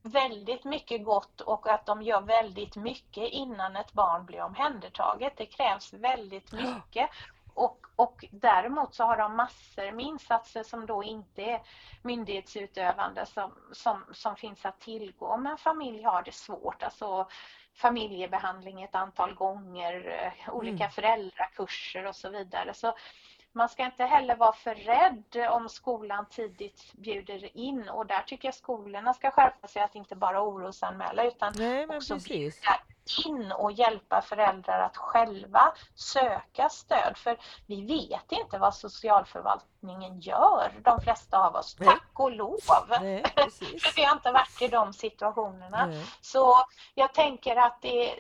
väldigt mycket gott och att de gör väldigt mycket innan ett barn blir omhändertaget. Det krävs väldigt mycket och, och däremot så har de massor med insatser som då inte är myndighetsutövande som, som, som finns att tillgå om en familj har det svårt. Alltså familjebehandling ett antal gånger, eh, olika mm. föräldrakurser och så vidare. Så man ska inte heller vara för rädd om skolan tidigt bjuder in och där tycker jag skolorna ska skärpa sig att inte bara orosanmäla utan Nej, också precis. bjuda in och hjälpa föräldrar att själva söka stöd. För vi vet inte vad socialförvaltningen gör, de flesta av oss. Nej. Tack och lov! Nej, för vi har inte varit i de situationerna. Nej. Så jag tänker att det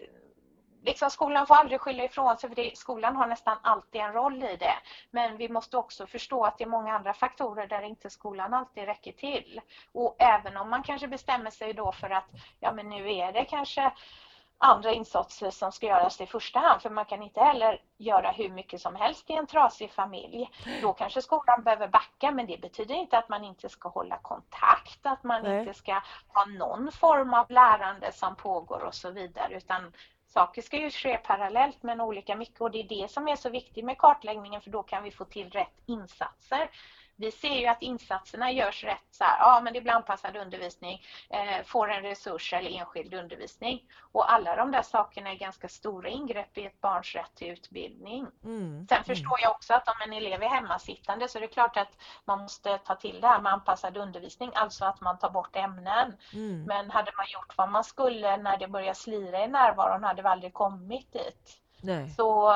liksom skolan får aldrig skylla ifrån sig för det, skolan har nästan alltid en roll i det. Men vi måste också förstå att det är många andra faktorer där inte skolan alltid räcker till. Och även om man kanske bestämmer sig då för att ja men nu är det kanske andra insatser som ska göras i första hand för man kan inte heller göra hur mycket som helst i en trasig familj. Då kanske skolan behöver backa men det betyder inte att man inte ska hålla kontakt, att man Nej. inte ska ha någon form av lärande som pågår och så vidare utan saker ska ju ske parallellt men olika mycket och det är det som är så viktigt med kartläggningen för då kan vi få till rätt insatser vi ser ju att insatserna görs rätt så här, ja men det blir anpassad undervisning, eh, får en resurs eller enskild undervisning. Och alla de där sakerna är ganska stora ingrepp i ett barns rätt till utbildning. Mm. Sen mm. förstår jag också att om en elev är hemmasittande så är det klart att man måste ta till det här med anpassad undervisning, alltså att man tar bort ämnen. Mm. Men hade man gjort vad man skulle när det börjar slira i närvaron hade vi aldrig kommit dit. Nej. Så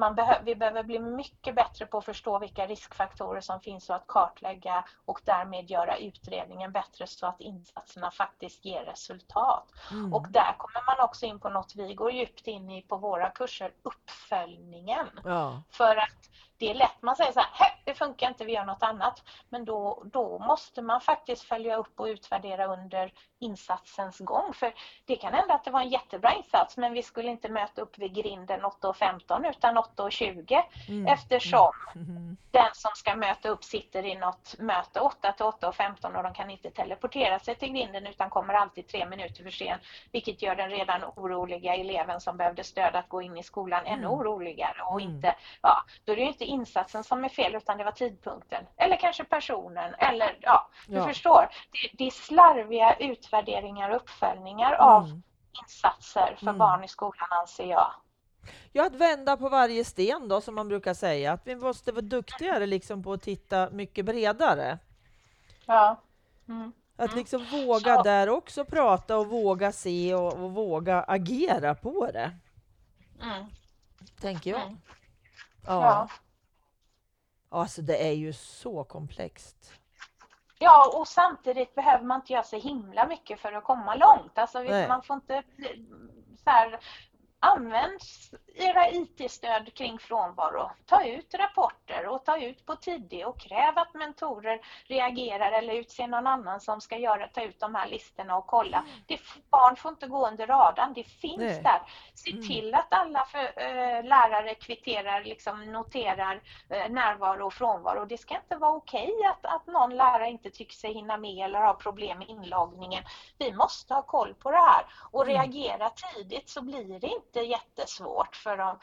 man behö vi behöver bli mycket bättre på att förstå vilka riskfaktorer som finns och att kartlägga och därmed göra utredningen bättre så att insatserna faktiskt ger resultat. Mm. Och där kommer man också in på något vi går djupt in i på våra kurser, uppföljningen. Ja. För att det är lätt man säger så här, det funkar inte, vi gör något annat. Men då, då måste man faktiskt följa upp och utvärdera under insatsens gång. För det kan hända att det var en jättebra insats men vi skulle inte möta upp vid grinden 8.15 utan 8.20 mm. eftersom mm. den som ska möta upp sitter i något möte 8 till 8.15 och de kan inte teleportera sig till grinden utan kommer alltid tre minuter för sent vilket gör den redan oroliga eleven som behövde stöd att gå in i skolan ännu mm. oroligare och mm. inte, ja, då är det inte insatsen som är fel utan det var tidpunkten eller kanske personen eller ja, du ja. förstår. Det, det är slarviga utvärderingar och uppföljningar mm. av insatser för mm. barn i skolan anser jag. Ja, att vända på varje sten då, som man brukar säga. Att vi måste vara duktigare liksom, på att titta mycket bredare. Ja. Mm. Att liksom våga Så. där också prata och våga se och, och våga agera på det. Mm. Tänker jag. Mm. Ja. ja. Alltså det är ju så komplext. Ja, och samtidigt behöver man inte göra så himla mycket för att komma långt. Alltså, man får inte så här, Använd era IT-stöd kring frånvaro. Ta ut rapporter och ta ut på tidig och kräv att mentorer reagerar eller utser någon annan som ska göra, ta ut de här listorna och kolla. Mm. Det, barn får inte gå under radarn, det finns Nej. där. Se mm. till att alla för, äh, lärare kvitterar, liksom noterar äh, närvaro och frånvaro. Det ska inte vara okej okay att, att någon lärare inte tycker sig hinna med eller har problem med inloggningen. Vi måste ha koll på det här och mm. reagera tidigt så blir det inte jättesvårt för dem.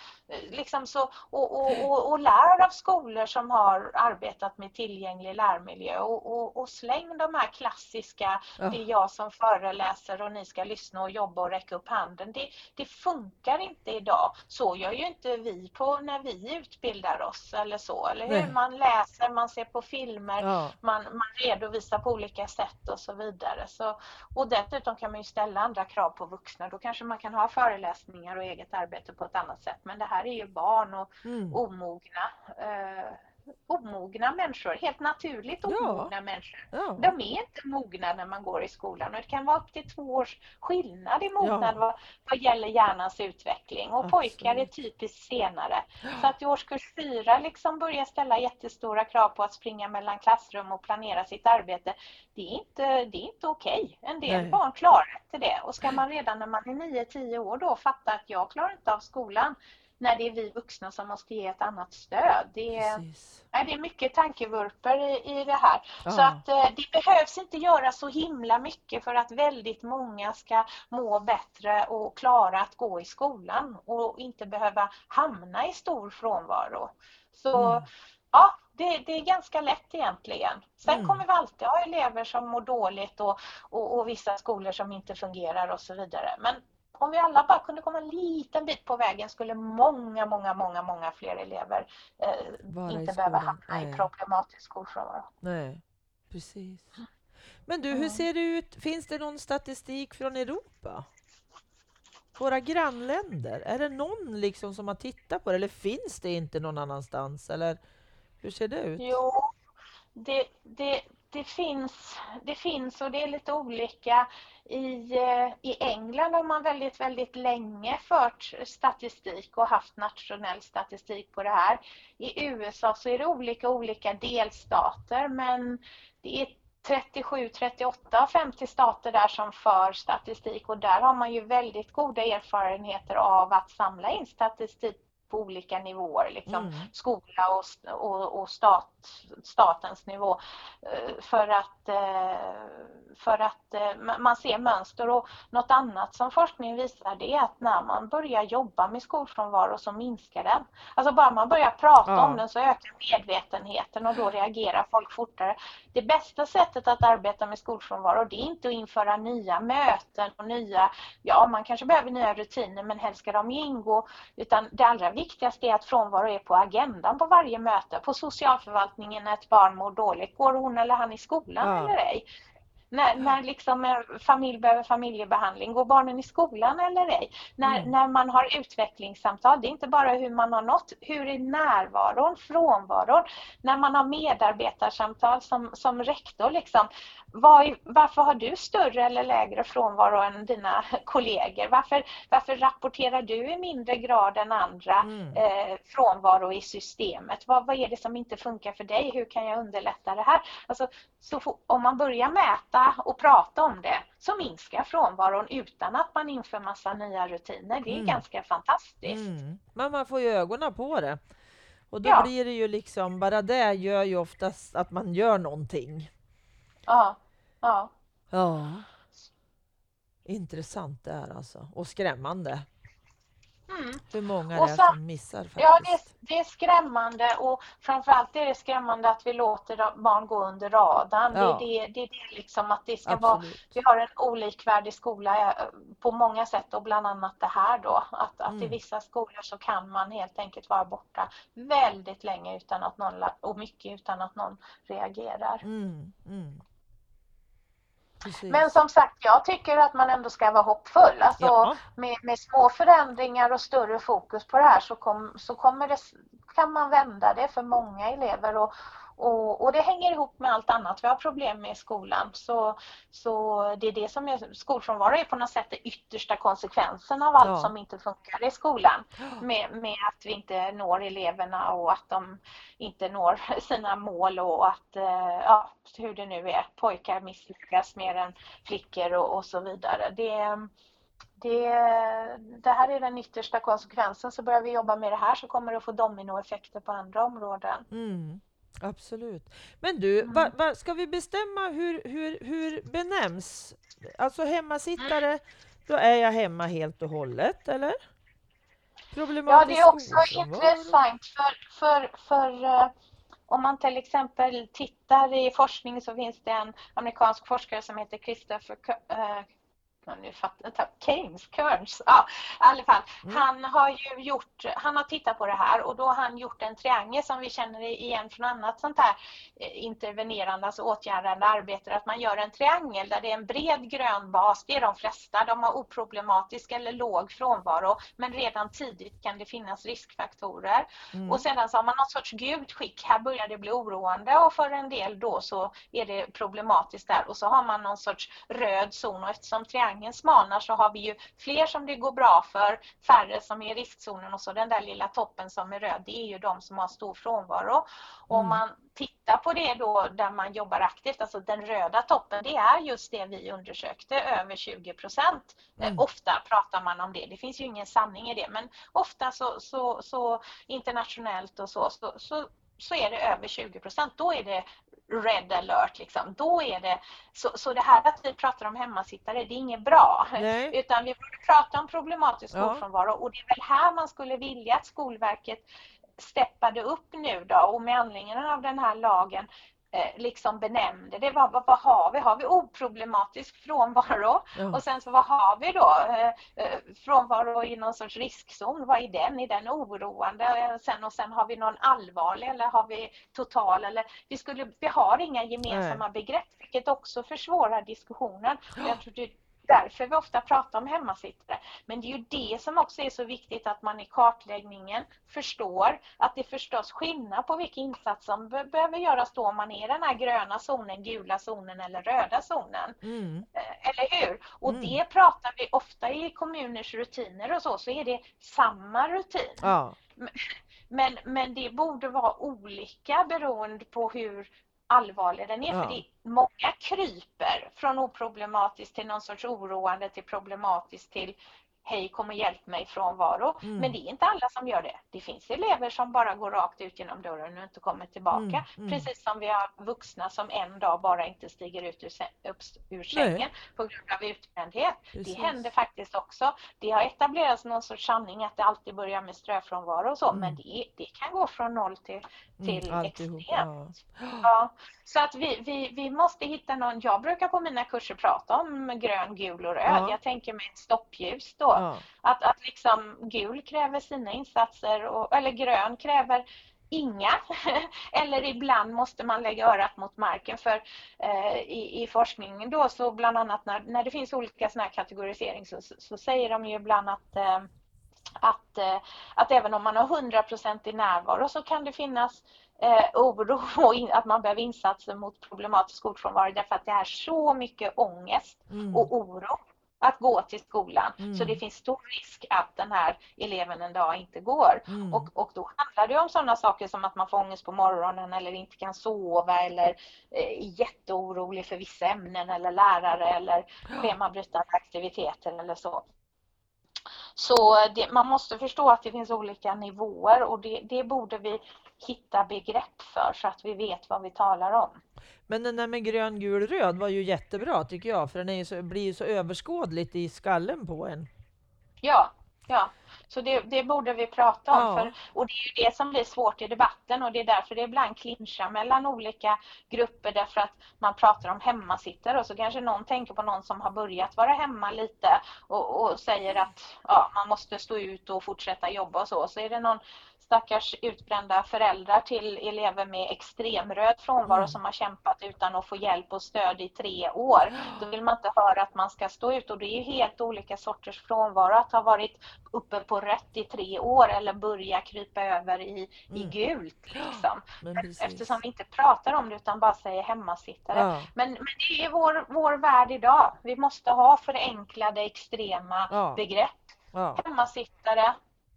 Liksom så, och, och, och, och lär av skolor som har arbetat med tillgänglig lärmiljö och, och, släng de här klassiska, ja. det är jag som föreläser och ni ska lyssna och jobba och räcka upp handen. Det, det funkar inte idag. Så gör ju inte vi på när vi utbildar oss eller så, eller hur? Nej. Man läser, man ser på filmer, ja. man, man redovisar på olika sätt och så vidare. Så, och dessutom kan man ju ställa andra krav på vuxna. Då kanske man kan ha föreläsningar och eget arbete på ett annat sätt. Men det här är ju barn och mm. omogna eh, omogna människor, helt naturligt omogna ja. människor. Ja. De är inte mogna när man går i skolan och det kan vara upp till två års skillnad i mognad ja. vad, vad gäller hjärnans utveckling och Absolut. pojkar är typiskt senare. Så att i årskurs fyra liksom börja ställa jättestora krav på att springa mellan klassrum och planera sitt arbete, det är inte, det är inte okej. En del Nej. barn klarar inte det och ska man redan när man är 9-10 år då fatta att jag klarar inte av skolan, när det är vi vuxna som måste ge ett annat stöd. Det är, nej, det är mycket tankevurper i, i det här. Ja. Så att eh, det behövs inte göra så himla mycket för att väldigt många ska må bättre och klara att gå i skolan och inte behöva hamna i stor frånvaro. Så mm. ja, det, det, är ganska lätt egentligen. Sen mm. kommer vi alltid ha elever som mår dåligt och, och, och, vissa skolor som inte fungerar och så vidare. Men om vi alla bara kunde komma en liten bit på vägen skulle många, många, många, många fler elever eh, inte behöva hamna i problematisk skolfrånvaro. Nej, precis. Men du, hur mm. ser det ut? Finns det någon statistik från Europa? Våra grannländer, är det någon liksom som har tittat på det eller finns det inte någon annanstans? Eller hur ser det ut? Jo, det, det, det, finns, det finns och det är lite olika. I, eh, I England har man väldigt, väldigt länge fört statistik och haft nationell statistik på det här. I USA så är det olika olika delstater men det är 37, 38 av 50 stater där som för statistik och där har man ju väldigt goda erfarenheter av att samla in statistik på olika nivåer, liksom mm. skola och, och, och stat, statens nivå. Eh, för att, eh, för att eh, man ser mönster och något annat som forskning visar det är att när man börjar jobba med skolfrånvaro så minskar den. Alltså bara man börjar prata ja. om den så ökar medvetenheten och då reagerar folk fortare. Det bästa sättet att arbeta med skolfrånvaro det är inte att införa nya möten och nya, ja man kanske behöver nya rutiner men helst ska de ingå utan det allra viktigaste är att frånvaro är på agendan på varje möte. På socialförvaltningen när ett barn mår dåligt, går hon eller han i skolan ja. eller ej? När, när liksom familj behöver familjebehandling, går barnen i skolan eller ej? När, mm. när man har utvecklingssamtal, det är inte bara hur man har nått, hur är närvaron, frånvaron? När man har medarbetarsamtal som, som rektor, liksom, var, varför har du större eller lägre frånvaro än dina kollegor? Varför, varför rapporterar du i mindre grad än andra mm. eh, frånvaro i systemet? Vad, vad är det som inte funkar för dig? Hur kan jag underlätta det här? Alltså, så om man börjar mäta och prata om det så minskar frånvaron utan att man inför massa nya rutiner. Det är mm. ganska fantastiskt. Mm. Men man får ju ögonen på det. Och då ja. blir det ju liksom, bara det gör ju oftast att man gör någonting. Ja. Ja. Ja. Intressant det är alltså. Och skrämmande. Mm. Hur många är det som missar faktiskt? Ja, det är, det är, skrämmande och framförallt är det skrämmande att vi låter barn gå under radarn. Ja. Det, är det, det är liksom att det ska Absolut. vara, vi har en olikvärdig skola eh, på många sätt och bland annat det här då. Att, att mm. i vissa skolor så kan man helt enkelt vara borta väldigt länge utan att någon, och mycket utan att någon reagerar. Mm. Precis. Men som sagt, jag tycker att man ändå ska vara hoppfull. Alltså, ja. med, med små förändringar och större fokus på det här så, kom, så kommer det kan man vända det för många elever och, och, och, det hänger ihop med allt annat vi har problem med i skolan. Så, så det är det som är, skolfrånvaro är på något sätt den yttersta konsekvensen av allt ja. som inte funkar i skolan. Med, med att vi inte når eleverna och att de inte når sina mål och att, eh, ja, hur det nu är, pojkar misslyckas mer än flickor och, och så vidare. Det, det, det, här är den yttersta konsekvensen. Så börjar vi jobba med det här så kommer det att få dominoeffekter på andra områden. Mm. Absolut. Men du, mm. va, va, ska vi bestämma hur, hur, hur benämns? Alltså hemmasittare, då är jag hemma helt och hållet, eller? ja, det är också intressant för, för, för uh, om man till exempel tittar i forskning så finns det en amerikansk forskare som heter Christopher uh, nu fattar Keynes, Kearns, ja i alla fall. Mm. Han har ju gjort, han har tittat på det här och då har han gjort en triangel som vi känner igen från annat sånt här eh, intervenerande, alltså åtgärdande arbete, att man gör en triangel där det är en bred grön bas, det är de flesta, de har oproblematisk eller låg frånvaro, men redan tidigt kan det finnas riskfaktorer. Mm. Och sedan så har man något sorts gult skick, här börjar det bli oroande och för en del då så är det problematiskt där och så har man någon sorts röd zon och eftersom triangeln triangeln smalnar så har vi ju fler som det går bra för, färre som är i riskzonen och så den där lilla toppen som är röd, det är ju de som har stor frånvaro. Mm. Om man tittar på det då där man jobbar aktivt, alltså den röda toppen, det är just det vi undersökte, över 20 procent. Eh, mm. Ofta pratar man om det, det finns ju ingen sanning i det, men ofta så, så, så internationellt och så, så, så så är det över 20 procent. Då är det red alert. Liksom. Då är det, så, så det här att vi pratar om hemmasittare, det är inget bra. Nej. Utan vi borde prata om problematisk skolfrånvaro ja. och det är väl här man skulle vilja att Skolverket steppade upp nu då och med anledning av den här lagen liksom benämnde det. Vad, vad, vad, har vi? Har vi oproblematisk frånvaro? Ja. Och sen så vad har vi då? Eh, eh, frånvaro i någon sorts riskzon, vad är den? Är den oroande? Sen, och sen har vi någon allvarlig eller har vi total? Eller, vi, skulle, vi har inga gemensamma Nej. begrepp vilket också försvårar diskussionen. Jag tror det, därför vi ofta pratar om hemmasittare. Men det är ju det som också är så viktigt att man i kartläggningen förstår att det är förstås skillnad på vilka insatser som behöver göras då om man är i den här gröna zonen, gula zonen eller röda zonen. Mm. Eh, eller hur? Och mm. det pratar vi ofta i kommuners rutiner och så, så är det samma rutin. Ja. Men, men det borde vara olika beroende på hur allvarlig den är. Ja. För det, många kryper från oproblematiskt till någon sorts oroande till problematiskt till hej kom och hjälp mig frånvaro. Mm. Men det är inte alla som gör det. Det finns elever som bara går rakt ut genom dörren och inte kommer tillbaka. Mm. Mm. Precis som vi har vuxna som en dag bara inte stiger ut ur, upp, ur sängen Nej. på grund av utbrändhet. Det händer faktiskt också. Det har etablerats någon sorts sanning att det alltid börjar med ströfrånvaro och så, men mm. det, det kan gå från noll till, mm, till extremt. Ja. ja. Så att vi, vi, vi måste hitta någon, jag brukar på mina kurser prata om grön, gul och röd. Ja. Jag tänker mig ett stoppljus då. Ja. Att, att liksom gul kräver sina insatser och, eller grön kräver inga. Eller ibland måste man lägga örat mot marken för eh, i, i, forskningen då så bland annat när, när det finns olika sådana här kategorisering så, så säger de ju ibland att eh, att, eh, att även om man har 100% i närvaro så kan det finnas eh, oro och in, att man behöver insatser mot problematisk skolfrånvaro därför att det är så mycket ångest mm. och oro att gå till skolan. Mm. Så det finns stor risk att den här eleven en dag inte går. Mm. Och, och då handlar det om sådana saker som att man får ångest på morgonen eller inte kan sova eller är eh, jätteorolig för vissa ämnen eller lärare eller schemabrytande aktiviteter eller så. Så det, man måste förstå att det finns olika nivåer och det, det borde vi hitta begrepp för så att vi vet vad vi talar om. Men den där med grön, gul, röd var ju jättebra tycker jag, för den är så, blir ju så överskådligt i skallen på en. Ja, ja. Så det, det, borde vi prata om. Ja. För, och det är ju det som blir svårt i debatten och det är därför det ibland clinchar mellan olika grupper därför att man pratar om hemmasittare och så kanske någon tänker på någon som har börjat vara hemma lite och, och säger att ja, man måste stå ut och fortsätta jobba och så. Så är det någon stackars utbrända föräldrar till elever med extremröd frånvaro mm. som har kämpat utan att få hjälp och stöd i tre år. Då vill man inte höra att man ska stå ut och det är helt olika sorters frånvaro. Att ha varit uppe på rött i tre år eller börja krypa över i, i Mm. gult. Liksom. Eftersom vi inte pratar om det utan bara säger hemmasittare. Ja, Men, men det är vår, vår värld idag. Vi måste ha förenklade extrema Ja. begrepp. ja. Hemmasittare,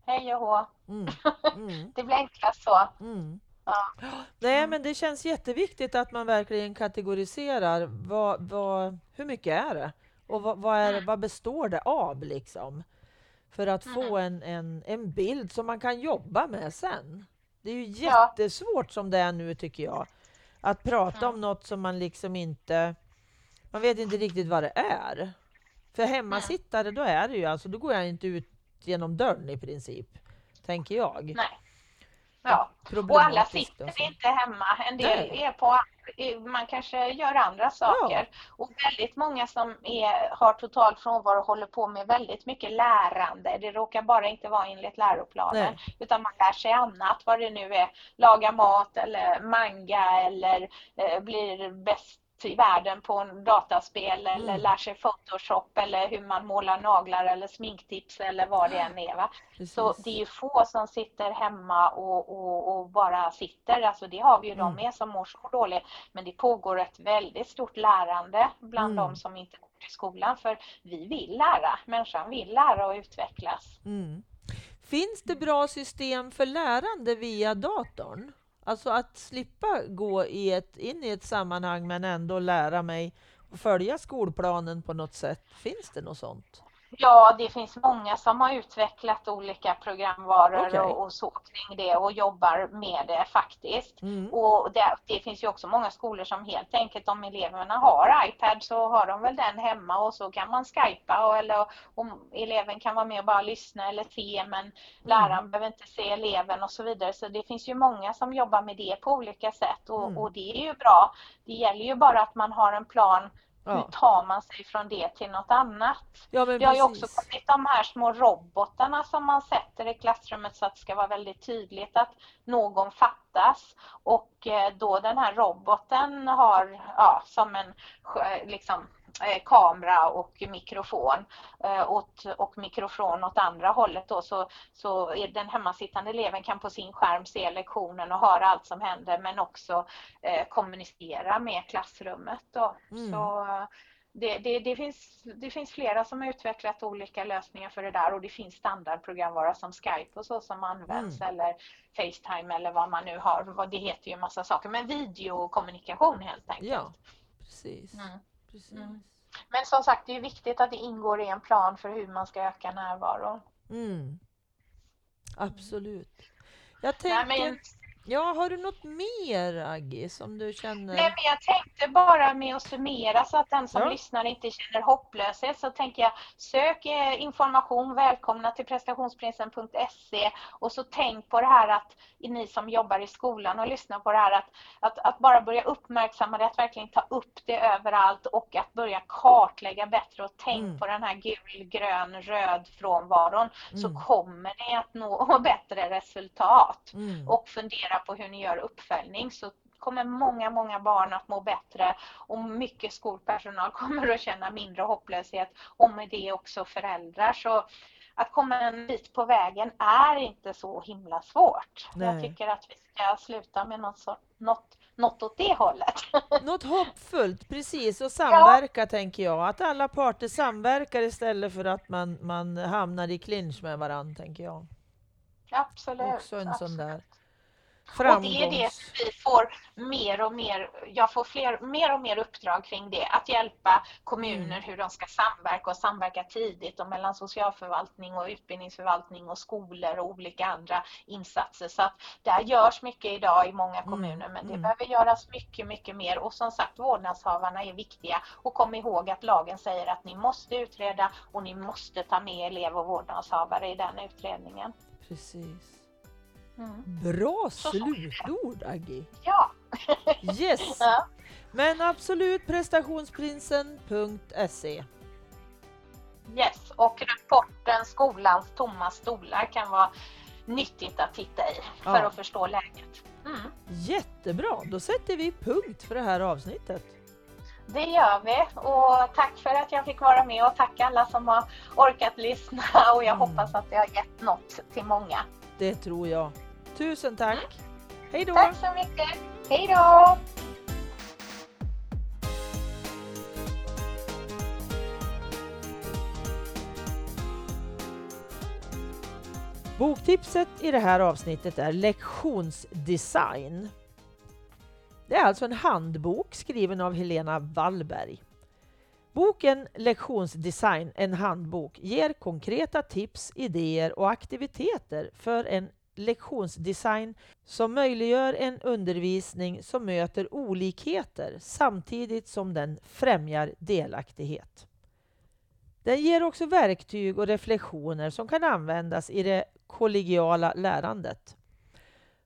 hej och hå. Mm. Mm. Det blir enklast så. Mm. Ja. Nej, men det känns jätteviktigt att man verkligen kategoriserar vad, vad, hur mycket är det och vad, vad, är, vad består det av liksom? För att få en, en, en bild som man kan jobba med sen. Det är ju jättesvårt som det är nu tycker jag. Att prata om något som man liksom inte... Man vet inte riktigt vad det är. För hemmasittare, då är det ju alltså, då går jag inte ut genom dörren i princip. Tänker jag. Nej. Ja. Och alla sitter och så. inte hemma. En del Nej. är på, man kanske gör andra saker. Och väldigt många som är, har total frånvaro håller på med väldigt mycket lärande. Det råkar bara inte vara enligt läroplanen. Nej. Utan man lär sig annat, vad det nu är. Laga mat eller manga eller eh, blir bäst världen på en dataspel eller Mm. lär sig Photoshop eller hur man målar naglar eller sminktips eller vad det än är. Va? Så det är ju få som sitter hemma och, och, och bara sitter. Alltså det har vi ju de Mm. med som mår så dåligt. Men det pågår ett väldigt stort lärande bland Mm. de som inte går till skolan. För vi vill lära. Människan vill lära och utvecklas. Mm. Finns det bra system för lärande via datorn? Alltså att slippa gå i ett, in i ett sammanhang men ändå lära mig och följa skolplanen på något sätt. Finns det något sånt? Ja, det finns många som har utvecklat olika programvaror Okej. och, och så kring det och jobbar med det faktiskt. Mm. Och det, det finns ju också många skolor som helt enkelt om eleverna har iPad så har de väl den hemma och så kan man skypa och, eller om eleven kan vara med och bara lyssna eller se men läraren behöver inte se eleven och så vidare. Så det finns ju många som jobbar med det på olika sätt och, Mm. och det är ju bra. Det gäller ju bara att man har en plan. Hur Ja. tar man sig från det till något annat? ja, Det har ju också kommit de här små robotarna som man sätter i klassrummet så att det ska vara väldigt tydligt att någon fattas. Och eh, då den här roboten har ja, som en liksom, kamera och mikrofon eh, åt, och mikrofon åt andra hållet då, så, så den hemmasittande eleven kan på sin skärm se lektionen och höra allt som händer men också eh, kommunicera med klassrummet. Då. Mm. Så, eh, det, det, det, finns, det finns flera som har utvecklat olika lösningar för det där och det finns standardprogramvara som Skype och så som används eller Facetime eller vad man nu har. Det heter ju massa saker men videokommunikation helt enkelt. Ja, precis. Mm. Precis. Mm. Men som sagt det är viktigt att det ingår i en plan för hur man ska öka närvaron. Mm. Absolut. Jag Nej, tänker, men, ja, har du något mer Aggie som du känner? nej, men jag tänkte bara med att summera så att den som Ja. lyssnar inte känner hopplöshet så tänker jag sök eh, information, välkomna till prestationsprinsen.se och så tänk på det här att ni som jobbar i skolan och lyssnar på det här att, att, att bara börja uppmärksamma det, att verkligen ta upp det överallt och att börja kartlägga bättre och tänk Mm. på den här gul, grön, röd frånvaron så Mm. kommer ni att nå bättre resultat Mm. och fundera på hur ni gör uppföljning så kommer många, många barn att må bättre och mycket skolpersonal kommer att känna mindre hopplöshet och med det också föräldrar. Så att komma en bit på vägen är inte så himla svårt. Jag Nej. tycker att vi ska sluta med något, så, något, något åt det hållet. Något hoppfullt, precis, och samverka tänker jag. Att alla parter samverkar istället för att man, man hamnar i clinch med varandra, tänker jag. Absolut. Också en sån absolut. där Och det är det vi får mer och mer, jag får fler, mer och mer uppdrag kring det. Att hjälpa kommuner Mm. hur de ska samverka och samverka tidigt och mellan socialförvaltning och utbildningsförvaltning och skolor och olika andra insatser. Så att där görs mycket idag i många Mm, kommuner men det mm. behöver göras mycket, mycket mer. Och som sagt vårdnadshavarna är viktiga. Och kom ihåg att lagen säger att ni måste utreda och ni måste ta med elev och vårdnadshavare i den utredningen. Precis. Mm. Bra slutord, Aggie. Ja. Yes! Ja. Men absolut prestationsprinsen.se. Yes, och rapporten Skolans tomma stolar kan vara nyttigt att titta i för Ja. att förstå läget. Mm. Jättebra! Då sätter vi punkt för det här avsnittet. Det gör vi och tack för att jag fick vara med och tack alla som har orkat lyssna och jag mm. hoppas att det har gett något till många. Det tror jag. Tusen tack! Hej då! Tack så mycket! Hej då! Boktipset i det här avsnittet är lektionsdesign. Det är alltså en handbok skriven av Helena Wallberg. Boken Lektionsdesign, en handbok, ger konkreta tips, idéer och aktiviteter för en lektionsdesign som möjliggör en undervisning som möter olikheter samtidigt som den främjar delaktighet. Den ger också verktyg och reflektioner som kan användas i det kollegiala lärandet.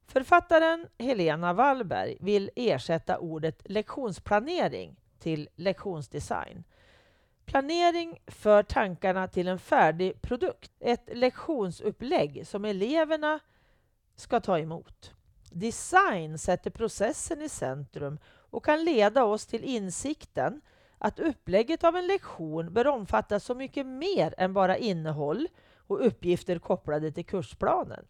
Författaren Helena Wallberg vill ersätta ordet lektionsplanering till lektionsdesign. Planering för tankarna till en färdig produkt, ett lektionsupplägg som eleverna ska ta emot. Design sätter processen i centrum och kan leda oss till insikten att upplägget av en lektion bör omfatta så mycket mer än bara innehåll och uppgifter kopplade till kursplanen.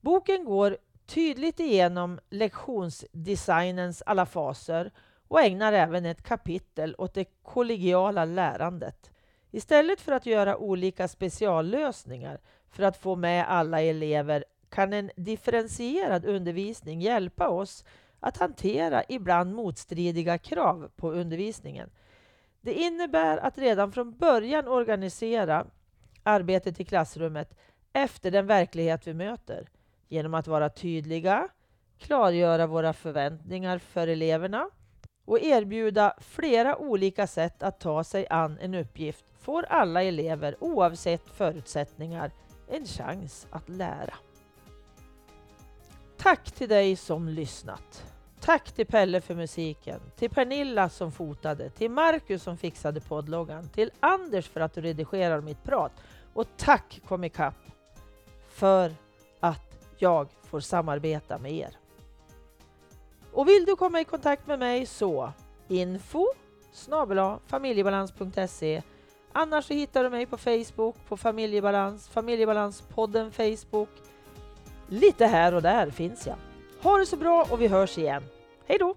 Boken går tydligt igenom lektionsdesignens alla faser och ägnar även ett kapitel åt det kollegiala lärandet. Istället för att göra olika speciallösningar för att få med alla elever kan en differentierad undervisning hjälpa oss att hantera ibland motstridiga krav på undervisningen. Det innebär att redan från början organisera arbetet i klassrummet efter den verklighet vi möter genom att vara tydliga, klargöra våra förväntningar för eleverna och erbjuda flera olika sätt att ta sig an en uppgift får alla elever oavsett förutsättningar en chans att lära. Tack till dig som lyssnat. Tack till Pelle för musiken, till Pernilla som fotade, till Marcus som fixade poddloggan, till Anders för att du redigerar mitt prat och tack Comicap för att jag får samarbeta med er. Och vill du komma i kontakt med mig så info familjebalans.se Annars så hittar du mig på Facebook, på Familjebalans, Familjebalanspodden Facebook. Lite här och där finns jag. Ha det så bra och vi hörs igen. Hej då!